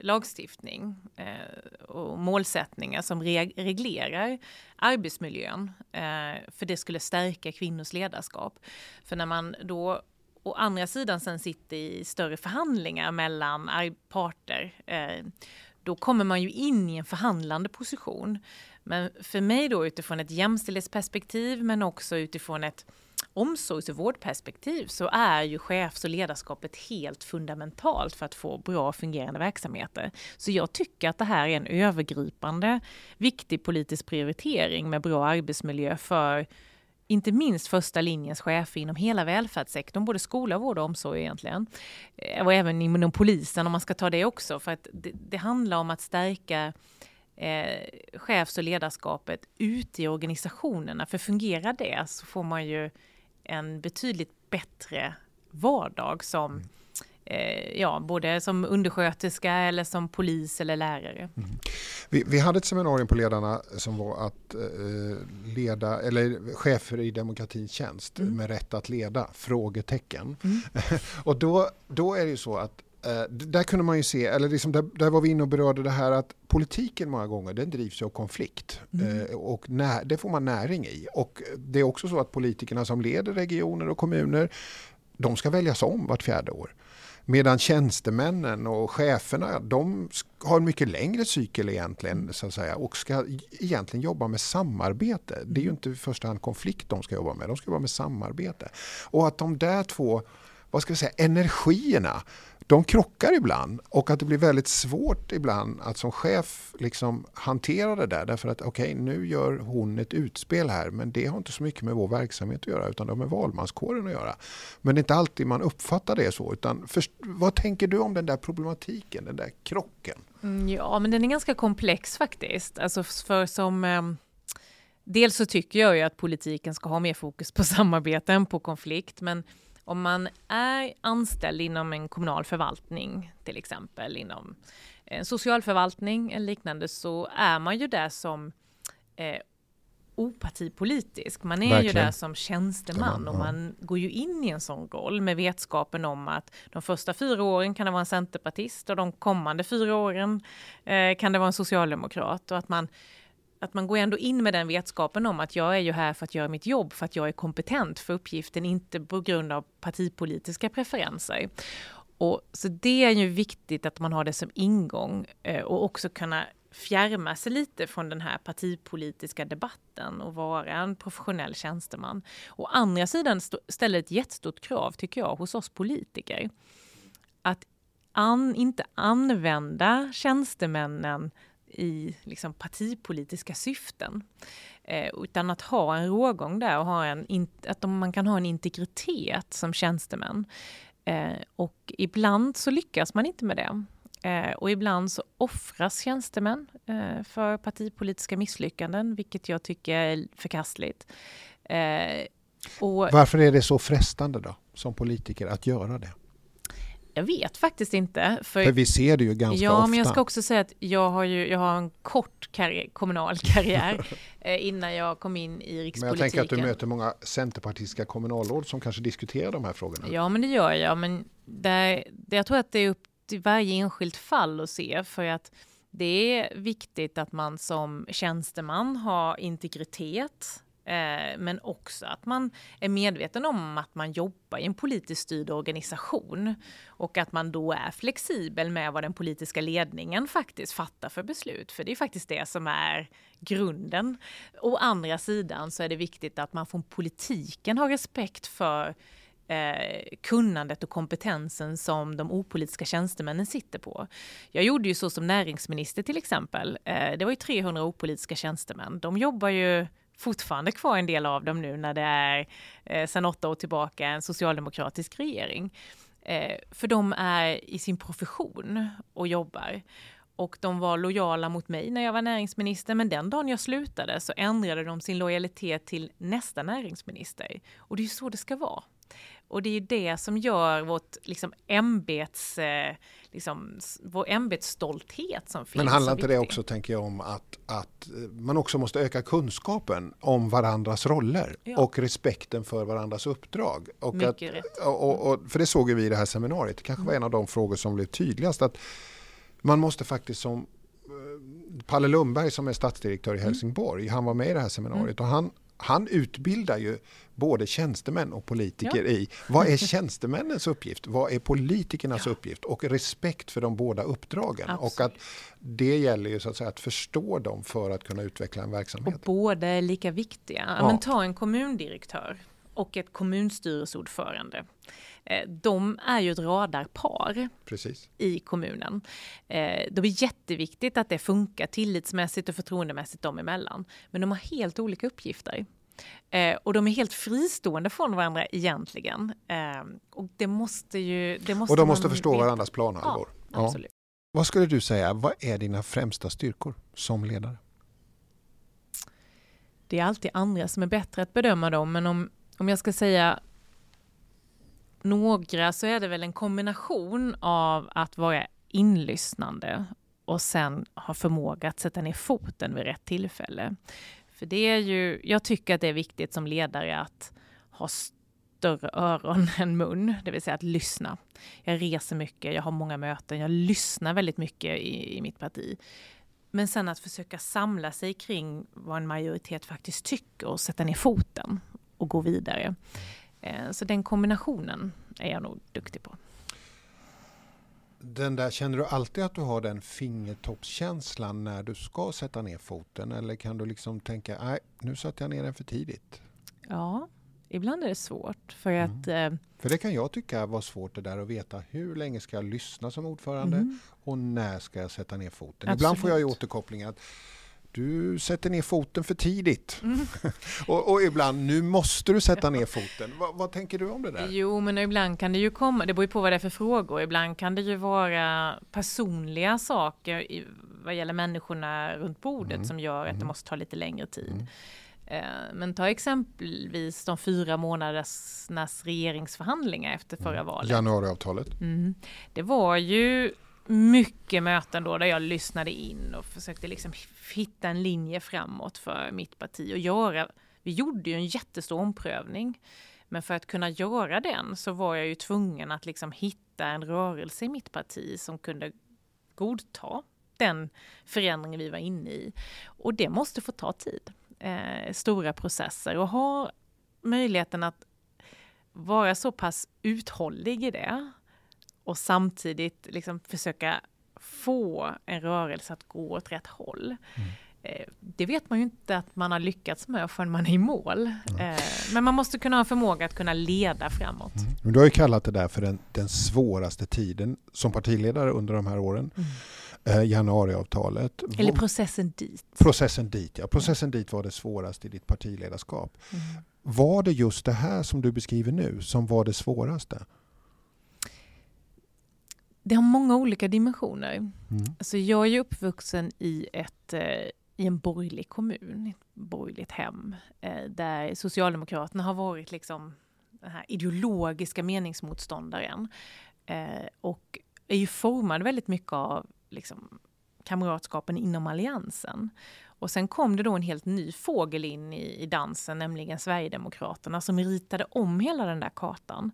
lagstiftning eh, och målsättningar som reg reglerar arbetsmiljön. Eh, för det skulle stärka kvinnors ledarskap. För när man då å andra sidan sen sitter i större förhandlingar mellan parter, eh, då kommer man ju in i en förhandlande position. Men för mig då utifrån ett jämställdhetsperspektiv men också utifrån ett omsorgs och vårdperspektiv så är ju chefs och ledarskapet helt fundamentalt för att få bra fungerande verksamheter. Så jag tycker att det här är en övergripande viktig politisk prioritering med bra arbetsmiljö för inte minst första linjens chefer inom hela välfärdssektorn, både skola, vård och omsorg egentligen. Eh, och även inom polisen om man ska ta det också, för att det, det handlar om att stärka eh, chefs och ledarskapet ute i organisationerna. För fungerar det så får man ju en betydligt bättre vardag som mm eh, ja, både som undersköterska eller som polis eller lärare. Mm. Vi, vi, hade ett seminarium på Ledarna som var att eh, leda, eller chefer i demokratins tjänst mm. med rätt att leda, frågetecken. Mm. [laughs] och då, då är det ju så att eh, där kunde man ju se, eller liksom där, där, var vi inne och berörde det här att politiken många gånger den drivs av konflikt mm. eh, och när, det får man näring i. Och det är också så att politikerna som leder regioner och kommuner de ska väljas om vart fjärde år. Medan tjänstemännen och cheferna de har en mycket längre cykel egentligen så att säga, och ska egentligen jobba med samarbete. Det är ju inte i första hand konflikt de ska jobba med, de ska jobba med samarbete. Och att de där två vad ska vi säga, energierna de krockar ibland och att det blir väldigt svårt ibland att som chef liksom hantera det där därför att okej okay, nu gör hon ett utspel här men det har inte så mycket med vår verksamhet att göra utan det har med valmanskåren att göra. Men det är inte alltid man uppfattar det så utan först, vad tänker du om den där problematiken, den där krocken? Mm, ja men den är ganska komplex faktiskt. Alltså för som eh... Dels så tycker jag ju att politiken ska ha mer fokus på samarbete än på konflikt men om man är anställd inom en kommunal förvaltning, till exempel inom en socialförvaltning eller liknande, så är man ju där som eh, opartipolitisk. Man är Verkligen. ju där som tjänsteman och man går ju in i en sån roll med vetskapen om att de första fyra åren kan det vara en centerpartist och de kommande fyra åren eh, kan det vara en socialdemokrat och att man att man går ändå in med den vetskapen om att jag är ju här för att göra mitt jobb, för att jag är kompetent för uppgiften, inte på grund av partipolitiska preferenser. Och, så det är ju viktigt att man har det som ingång eh, och också kunna fjärma sig lite från den här partipolitiska debatten och vara en professionell tjänsteman. Å andra sidan ställer ett jättestort krav, tycker jag, hos oss politiker. Att an, inte använda tjänstemännen i liksom partipolitiska syften. Eh, utan att ha en rågång där och ha en, att man kan ha en integritet som tjänstemän. Eh, och ibland så lyckas man inte med det. Eh, och ibland så offras tjänstemän eh, för partipolitiska misslyckanden, vilket jag tycker är förkastligt. Eh, och, Varför är det så frestande då, som politiker, att göra det? Jag vet faktiskt inte. För, för vi ser det ju ganska ja, ofta. Ja, men jag ska också säga att jag har, ju, jag har en kort karriär, kommunal [laughs] karriär eh, innan jag kom in i rikspolitiken. Men jag tänker att du möter många centerpartistiska kommunalråd som kanske diskuterar de här frågorna. Ja, men det gör jag. Men det, jag tror att det är upp till varje enskilt fall att se. För att det är viktigt att man som tjänsteman har integritet Eh, men också att man är medveten om att man jobbar i en politiskt styrd organisation och att man då är flexibel med vad den politiska ledningen faktiskt fattar för beslut. För det är faktiskt det som är grunden. Å andra sidan så är det viktigt att man från politiken har respekt för eh, kunnandet och kompetensen som de opolitiska tjänstemännen sitter på. Jag gjorde ju så som näringsminister till exempel. Eh, det var ju 300 opolitiska tjänstemän. De jobbar ju fortfarande kvar en del av dem nu när det är eh, sedan åtta år tillbaka en socialdemokratisk regering. Eh, för de är i sin profession och jobbar och de var lojala mot mig när jag var näringsminister. Men den dagen jag slutade så ändrade de sin lojalitet till nästa näringsminister. Och det är ju så det ska vara. Och det är ju det som gör vårt liksom, ämbets, eh, liksom, vår ämbetsstolthet som finns. Men handlar inte det också, tänker jag, om att, att man också måste öka kunskapen om varandras roller ja. och respekten för varandras uppdrag? Och Mycket att, rätt. Och, och, för det såg vi i det här seminariet, det kanske var en av de frågor som blev tydligast. att man måste faktiskt som eh, Palle Lundberg som är stadsdirektör i mm. Helsingborg, mm. han var med i det här seminariet mm. och han, han utbildar ju både tjänstemän och politiker ja. i vad är tjänstemännens uppgift, vad är politikernas ja. uppgift och respekt för de båda uppdragen. Absolut. Och att det gäller ju så att säga att förstå dem för att kunna utveckla en verksamhet. Och båda är lika viktiga. Ja. Men ta en kommundirektör och ett kommunstyrelseordförande. Eh, de är ju ett radarpar Precis. i kommunen. Eh, det är jätteviktigt att det funkar tillitsmässigt och förtroendemässigt dem emellan. Men de har helt olika uppgifter. Eh, och de är helt fristående från varandra egentligen. och det måste ju... Det måste och de måste förstå veta. varandras planhalvor. Ja, absolut. Ja. Vad skulle du säga, vad är dina främsta styrkor som ledare? Det är alltid andra som är bättre att bedöma dem, men om, om jag ska säga några så är det väl en kombination av att vara inlyssnande och sen ha förmåga att sätta ner foten vid rätt tillfälle. För det är ju, jag tycker att det är viktigt som ledare att ha större öron [laughs] än mun, det vill säga att lyssna. Jag reser mycket, jag har många möten, jag lyssnar väldigt mycket i, i mitt parti. Men sen att försöka samla sig kring vad en majoritet faktiskt tycker och sätta ner foten och gå vidare. Eh, så den kombinationen är jag nog duktig på. Den där, känner du alltid att du har den fingertoppskänslan när du ska sätta ner foten eller kan du liksom tänka, nej nu satte jag ner den för tidigt? Ja, ibland är det svårt för mm. att... Eh, för det kan jag tycka var svårt det där att veta hur länge ska jag lyssna som ordförande mm. och när ska jag sätta ner foten? Absolut. Ibland får jag ju återkopplingar att du sätter ner foten för tidigt. Mm. [laughs] och, och, ibland, nu måste du sätta ner foten. Va, vad tänker du om det där? Jo, men ibland kan det ju komma, det beror ju på vad det är för frågor. Ibland kan det ju vara personliga saker i, vad gäller människorna runt bordet mm. som gör att mm. det måste ta lite längre tid. Mm. Eh, men ta exempelvis de fyra månadernas regeringsförhandlingar efter förra mm. valet. Januariavtalet. Mm. Det var ju mycket möten då där jag lyssnade in och försökte liksom hitta en linje framåt för mitt parti och göra. Vi gjorde ju en jättestor omprövning, men för att kunna göra den så var jag ju tvungen att liksom hitta en rörelse i mitt parti som kunde godta den förändring vi var inne i. Och det måste få ta tid. Eh, stora processer och ha möjligheten att vara så pass uthållig i det och samtidigt liksom försöka få en rörelse att gå åt rätt håll. Mm. Eh, det vet man ju inte att man har lyckats med förrän man är i mål. Mm. Men man måste kunna ha förmåga att kunna leda framåt. Mm. Du har ju kallat det där för den, den svåraste tiden som partiledare under de här åren. Mm. Eh, januariavtalet. Eller processen dit. Processen dit, ja. Processen dit var det svåraste i ditt partiledarskap. Mm. Var det just det här som du beskriver nu som var det svåraste? Det har många olika dimensioner. Mm. Alltså jag är ju uppvuxen i, ett, eh, i en borgerlig kommun, ett borgerligt hem, eh, där Socialdemokraterna har varit liksom den här ideologiska meningsmotståndaren. Eh, och är ju formad väldigt mycket av liksom, kamratskapen inom alliansen. Och sen kom det då en helt ny fågel in i, i dansen, nämligen Sverigedemokraterna, som ritade om hela den där kartan.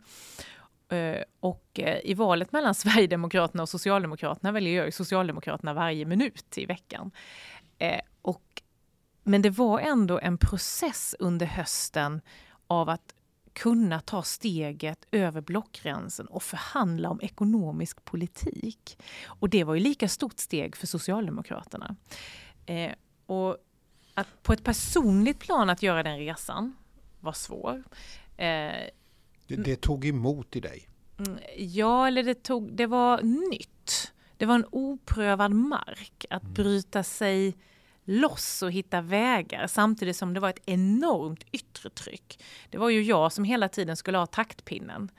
Eh, och eh, i valet mellan [laughs] Sverigedemokraterna och Socialdemokraterna väljer jag Socialdemokraterna varje minut i veckan. Eh, och, men det var ändå en process under hösten av att kunna ta steget över blockgränsen och förhandla om ekonomisk politik. Och det var ju lika stort steg för Socialdemokraterna. och att på ett personligt plan att göra den resan var svår det, det tog emot i dig? Mm, ja, eller det, tog, det var nytt. Det var en oprövad mark att mm. bryta sig loss och hitta vägar samtidigt som det var ett enormt yttre tryck. Det var ju jag som hela tiden skulle ha taktpinnen.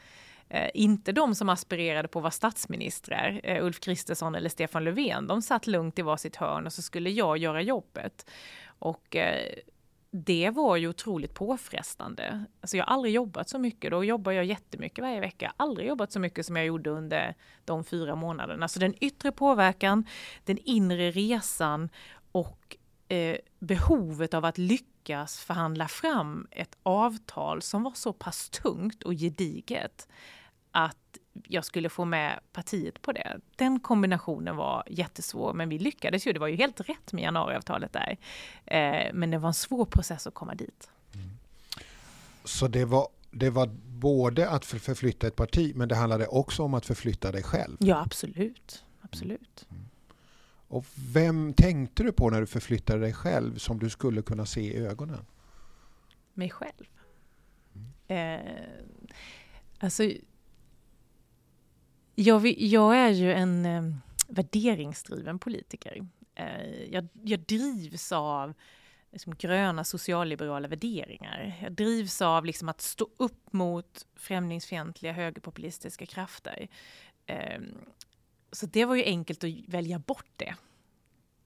Eh, inte de som aspirerade på att vara statsministrar, eh, Ulf Kristersson eller Stefan Löfven. De satt lugnt i varsitt hörn och så skulle jag göra jobbet. Och eh, det var ju otroligt påfrestande. Alltså jag har aldrig jobbat så mycket, då jobbar jag jättemycket varje vecka. Aldrig jobbat så mycket som jag gjorde under de fyra månaderna. Så den yttre påverkan, den inre resan och eh, behovet av att lyckas förhandla fram ett avtal som var så pass tungt och gediget att jag skulle få med partiet på det. Den kombinationen var jättesvår, men vi lyckades ju. Det var ju helt rätt med januariavtalet där. Eh, men det var en svår process att komma dit. Mm. Så det var, det var både att förflytta ett parti, men det handlade också om att förflytta dig själv? Ja, absolut. Absolut. Mm. Och vem tänkte du på när du förflyttade dig själv som du skulle kunna se i ögonen? Mig själv. Mm. Eh, alltså, jag, jag är ju en eh, värderingsdriven politiker. Eh, jag, jag drivs av liksom, gröna socialliberala värderingar. Jag drivs av liksom, att stå upp mot främlingsfientliga högerpopulistiska krafter. Eh, så det var ju enkelt att välja bort det.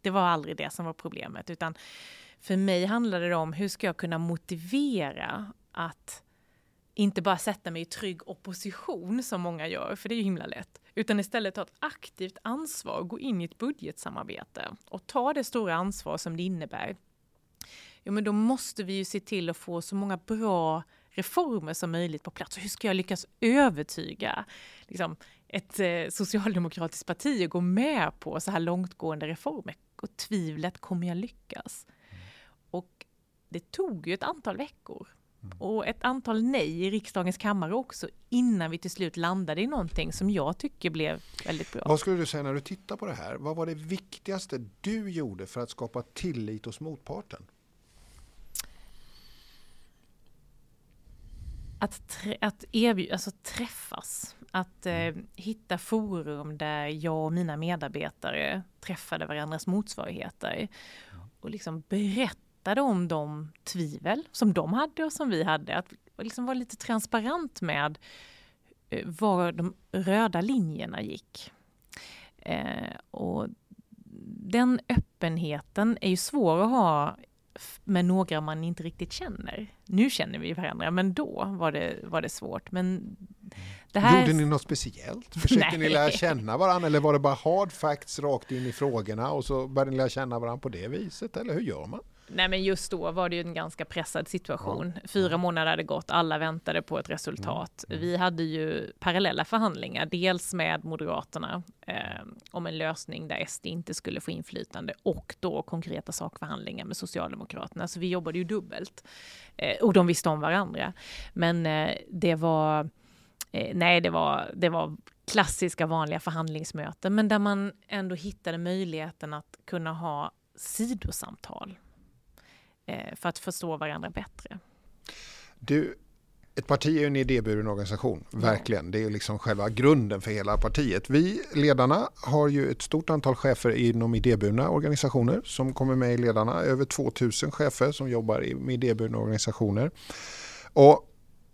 Det var aldrig det som var problemet, utan för mig handlade det om hur ska jag kunna motivera att inte bara sätta mig i trygg opposition som många gör, för det är ju himla lätt, utan istället ta ett aktivt ansvar, gå in i ett budgetsamarbete och ta det stora ansvar som det innebär. Jo, men då måste vi ju se till att få så många bra reformer som möjligt på plats. Och hur ska jag lyckas övertyga liksom, ett eh, socialdemokratiskt parti att gå med på så här långtgående reformer? Och tvivlet, kommer jag lyckas? Och det tog ju ett antal veckor Mm. Och ett antal nej i riksdagens kammare också innan vi till slut landade i någonting som jag tycker blev väldigt bra. Vad skulle du säga när du tittar på det här? Vad var det viktigaste du gjorde för att skapa tillit hos motparten? Att, att erbjuda, alltså träffas, att eh, hitta forum där jag och mina medarbetare träffade varandras motsvarigheter och liksom berätta berättade om de tvivel som de hade och som vi hade. Att liksom vara lite transparent med eh, var de röda linjerna gick. Eh, och den öppenheten är ju svår att ha med några man inte riktigt känner. Nu känner vi varandra, men då var det, var det svårt. Men det här... Gjorde ni något speciellt? Försökte ni lära känna varandra eller var det bara hard facts rakt in i frågorna och så började ni lära känna varandra på det viset? Eller hur gör man? Nej men just då var det ju en ganska pressad situation. Ja. Fyra månader hade gått, alla väntade på ett resultat. Ja. Vi hade ju parallella förhandlingar, dels med Moderaterna eh, om en lösning där SD inte skulle få inflytande och då konkreta sakförhandlingar med Socialdemokraterna. Så vi jobbade ju dubbelt. Eh, och de visste om varandra. Men eh, det var, eh, nej det var, det var klassiska vanliga förhandlingsmöten, men där man ändå hittade möjligheten att kunna ha sidosamtal för att förstå varandra bättre. Du, ett parti är en idéburen organisation, verkligen. Det är liksom själva grunden för hela partiet. Vi ledarna har ju ett stort antal chefer inom idéburna organisationer som kommer med i ledarna. Över 2000 chefer som jobbar med idéburna organisationer. Och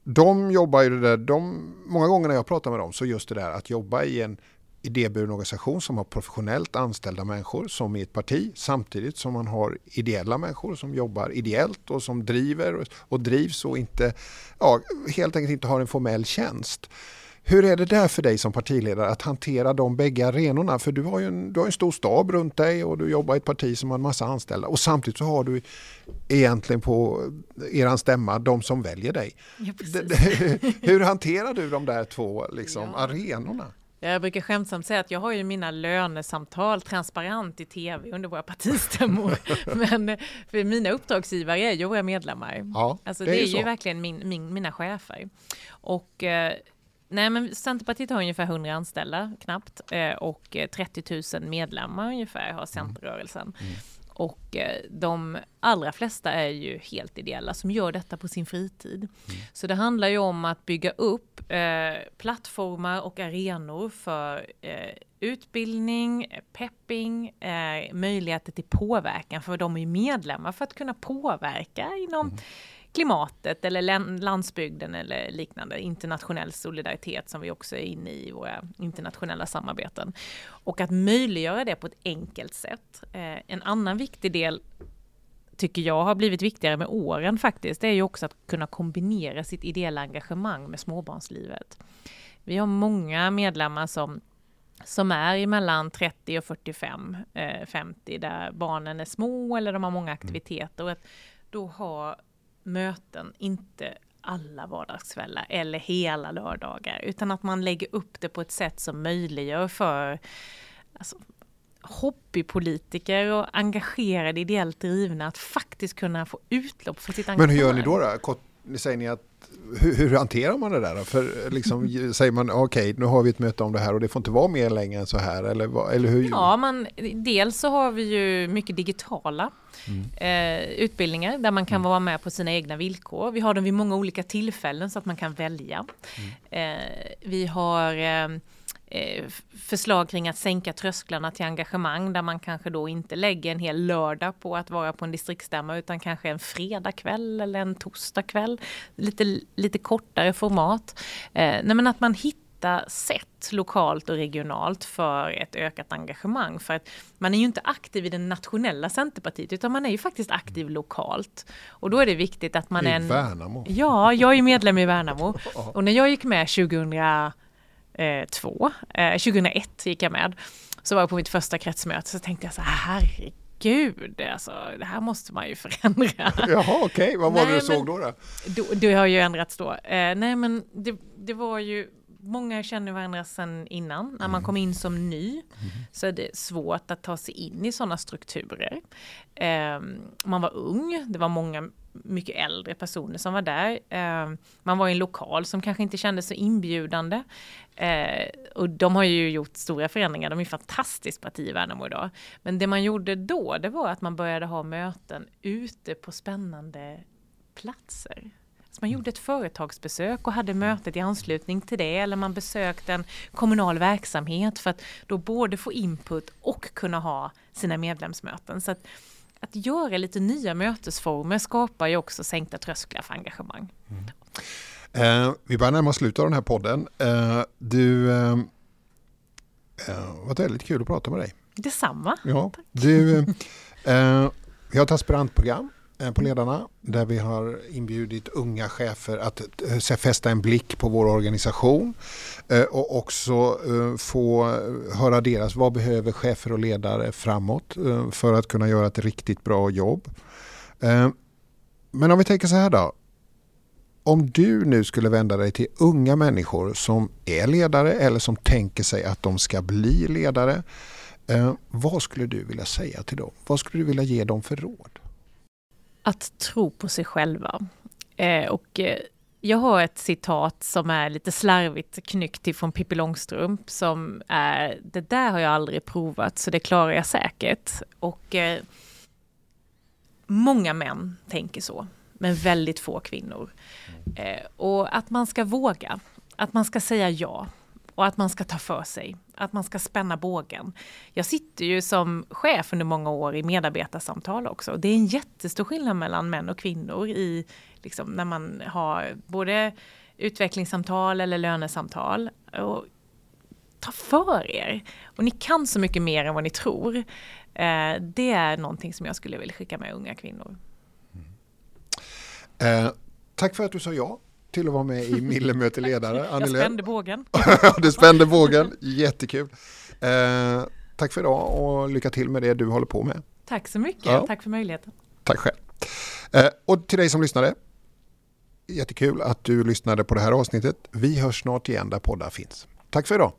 de jobbar ju det där, de, många gånger när jag pratar med dem så just det där att jobba i en idéburen organisation som har professionellt anställda människor som i ett parti samtidigt som man har ideella människor som jobbar ideellt och som driver och drivs och inte, ja, helt enkelt inte har en formell tjänst. Hur är det där för dig som partiledare att hantera de bägge arenorna? För du har ju en, du har en stor stab runt dig och du jobbar i ett parti som har en massa anställda och samtidigt så har du egentligen på eran stämma de som väljer dig. Ja, Hur [laughs] hanterar du de där två liksom, ja. arenorna? Jag brukar skämtsamt säga att jag har ju mina lönesamtal transparent i tv under våra partistämmor. [laughs] Men för mina uppdragsgivare är ju våra medlemmar. Ja, alltså det, det är, ju, ju verkligen min, min, mina chefer. Och eh, Nej, men Centerpartiet har ungefär 100 anställda knappt eh, och 30 000 medlemmar ungefär har Centerrörelsen. Mm. Och eh, de allra flesta är ju helt ideella som gör detta på sin fritid. Mm. Så det handlar ju om att bygga upp eh, plattformar och arenor för eh, utbildning, pepping, eh, möjligheter till påverkan för de är ju medlemmar för att kunna påverka inom mm klimatet eller landsbygden eller liknande. Internationell solidaritet som vi också är inne i våra internationella samarbeten. Och att möjliggöra det på ett enkelt sätt. Eh, en annan viktig del tycker jag har blivit viktigare med åren faktiskt, det är ju också att kunna kombinera sitt ideella engagemang med småbarnslivet. Vi har många medlemmar som som är mellan 30 och 45, eh, 50, där barnen är små eller de har många aktiviteter. Och att då ha möten, inte alla vardagskvällar eller hela lördagar, utan att man lägger upp det på ett sätt som möjliggör för alltså, hobbypolitiker och engagerade ideellt drivna att faktiskt kunna få utlopp för sitt engagemang. Men hur gör ni då? då? Säger ni att hur, hur, hanterar man det där? För liksom, säger man okej, okay, nu har vi ett möte om det här och det får inte vara mer länge än så här? Eller, eller hur? Ja, man, dels så har vi ju mycket digitala mm. eh, utbildningar där man kan mm. vara med på sina egna villkor. Vi har dem vid många olika tillfällen så att man kan välja. Mm. Eh, vi har Eh, förslag kring att sänka trösklarna till engagemang där man kanske då inte lägger en hel lördag på att vara på en distriktsstämma utan kanske en fredagkväll eller en torsdagkväll. Lite, lite kortare format. Eh, nej men att man hittar sätt lokalt och regionalt för ett ökat engagemang. För att man är ju inte aktiv i det nationella Centerpartiet utan man är ju faktiskt aktiv lokalt. Och då är det viktigt att man I är en... Värnamo? Ja, jag är medlem i Värnamo. [laughs] Och när jag gick med 2000 eh, två. Eh, 2001 gick jag med. Så var jag på mitt första kretsmöte så tänkte jag så här, herregud, alltså, det här måste man ju förändra. [laughs] Jaha, okej, okay. vad var nej, det du såg då? då? då det har ju ändrats då. Eh, nej, men det, det var ju många känner varandra sedan innan. När man mm. kom in som ny mm. så är det svårt att ta sig in i sådana strukturer. Eh, man var ung, det var många mycket äldre personer som var där. Eh, man var i en lokal som kanske inte kändes så inbjudande. Eh, och de har ju gjort stora förändringar, de är fantastiskt parti i Värnamo idag. Men det man gjorde då, det var att man började ha möten ute på spännande platser. Så man gjorde ett företagsbesök och hade mötet i anslutning till det eller man besökte en kommunal verksamhet för att då både få input och kunna ha sina medlemsmöten. Så att, att göra lite nya mötesformer skapar ju också sänkta trösklar för engagemang. Mm. Eh, vi börjar närma oss slutet av den här podden. Eh, du, eh, eh var väldigt kul att prata med dig. Detsamma. Ja, du, eh, vi har ett aspirantprogram Eh, Eh, på ledarna där vi har inbjudit unga chefer att eh, fästa en blick på vår organisation eh, och också få höra deras, vad behöver chefer och ledare framåt för att kunna göra ett riktigt bra jobb. Men om vi tänker så här då. Om du nu skulle vända dig till unga människor som är ledare eller som tänker sig att de ska bli ledare. Vad skulle du vilja säga till dem? Vad skulle du vilja ge dem för råd? Att tro på sig själva. Eh, och eh, jag har ett citat som är lite slarvigt knyckt ifrån Pippi Långstrump som är det där har jag aldrig provat så det klarar jag säkert. Och eh, många män tänker så, men väldigt få kvinnor. Eh, och att man ska våga, att man ska säga ja och att man ska ta för sig, att man ska spänna bågen. Jag sitter ju som chef under många år i medarbetarsamtal också. Det är en jättestor skillnad mellan män och kvinnor i liksom, när man har både utvecklingssamtal eller lönesamtal. Och ta för er! Och ni kan så mycket mer än vad ni tror. Eh, det är någonting som jag skulle vilja skicka med unga kvinnor. Mm. Eh, tack för att du sa ja till att vara med i Millemöte ledare. [laughs] Jag spände bågen. [laughs] du spände bågen, jättekul. Eh, tack för idag och lycka till med det du håller på med. Tack så mycket, ja. tack för möjligheten. Tack själv. Eh, och till dig som lyssnade, jättekul att du lyssnade på det här avsnittet. Vi hörs snart igen där poddar finns. Tack för idag.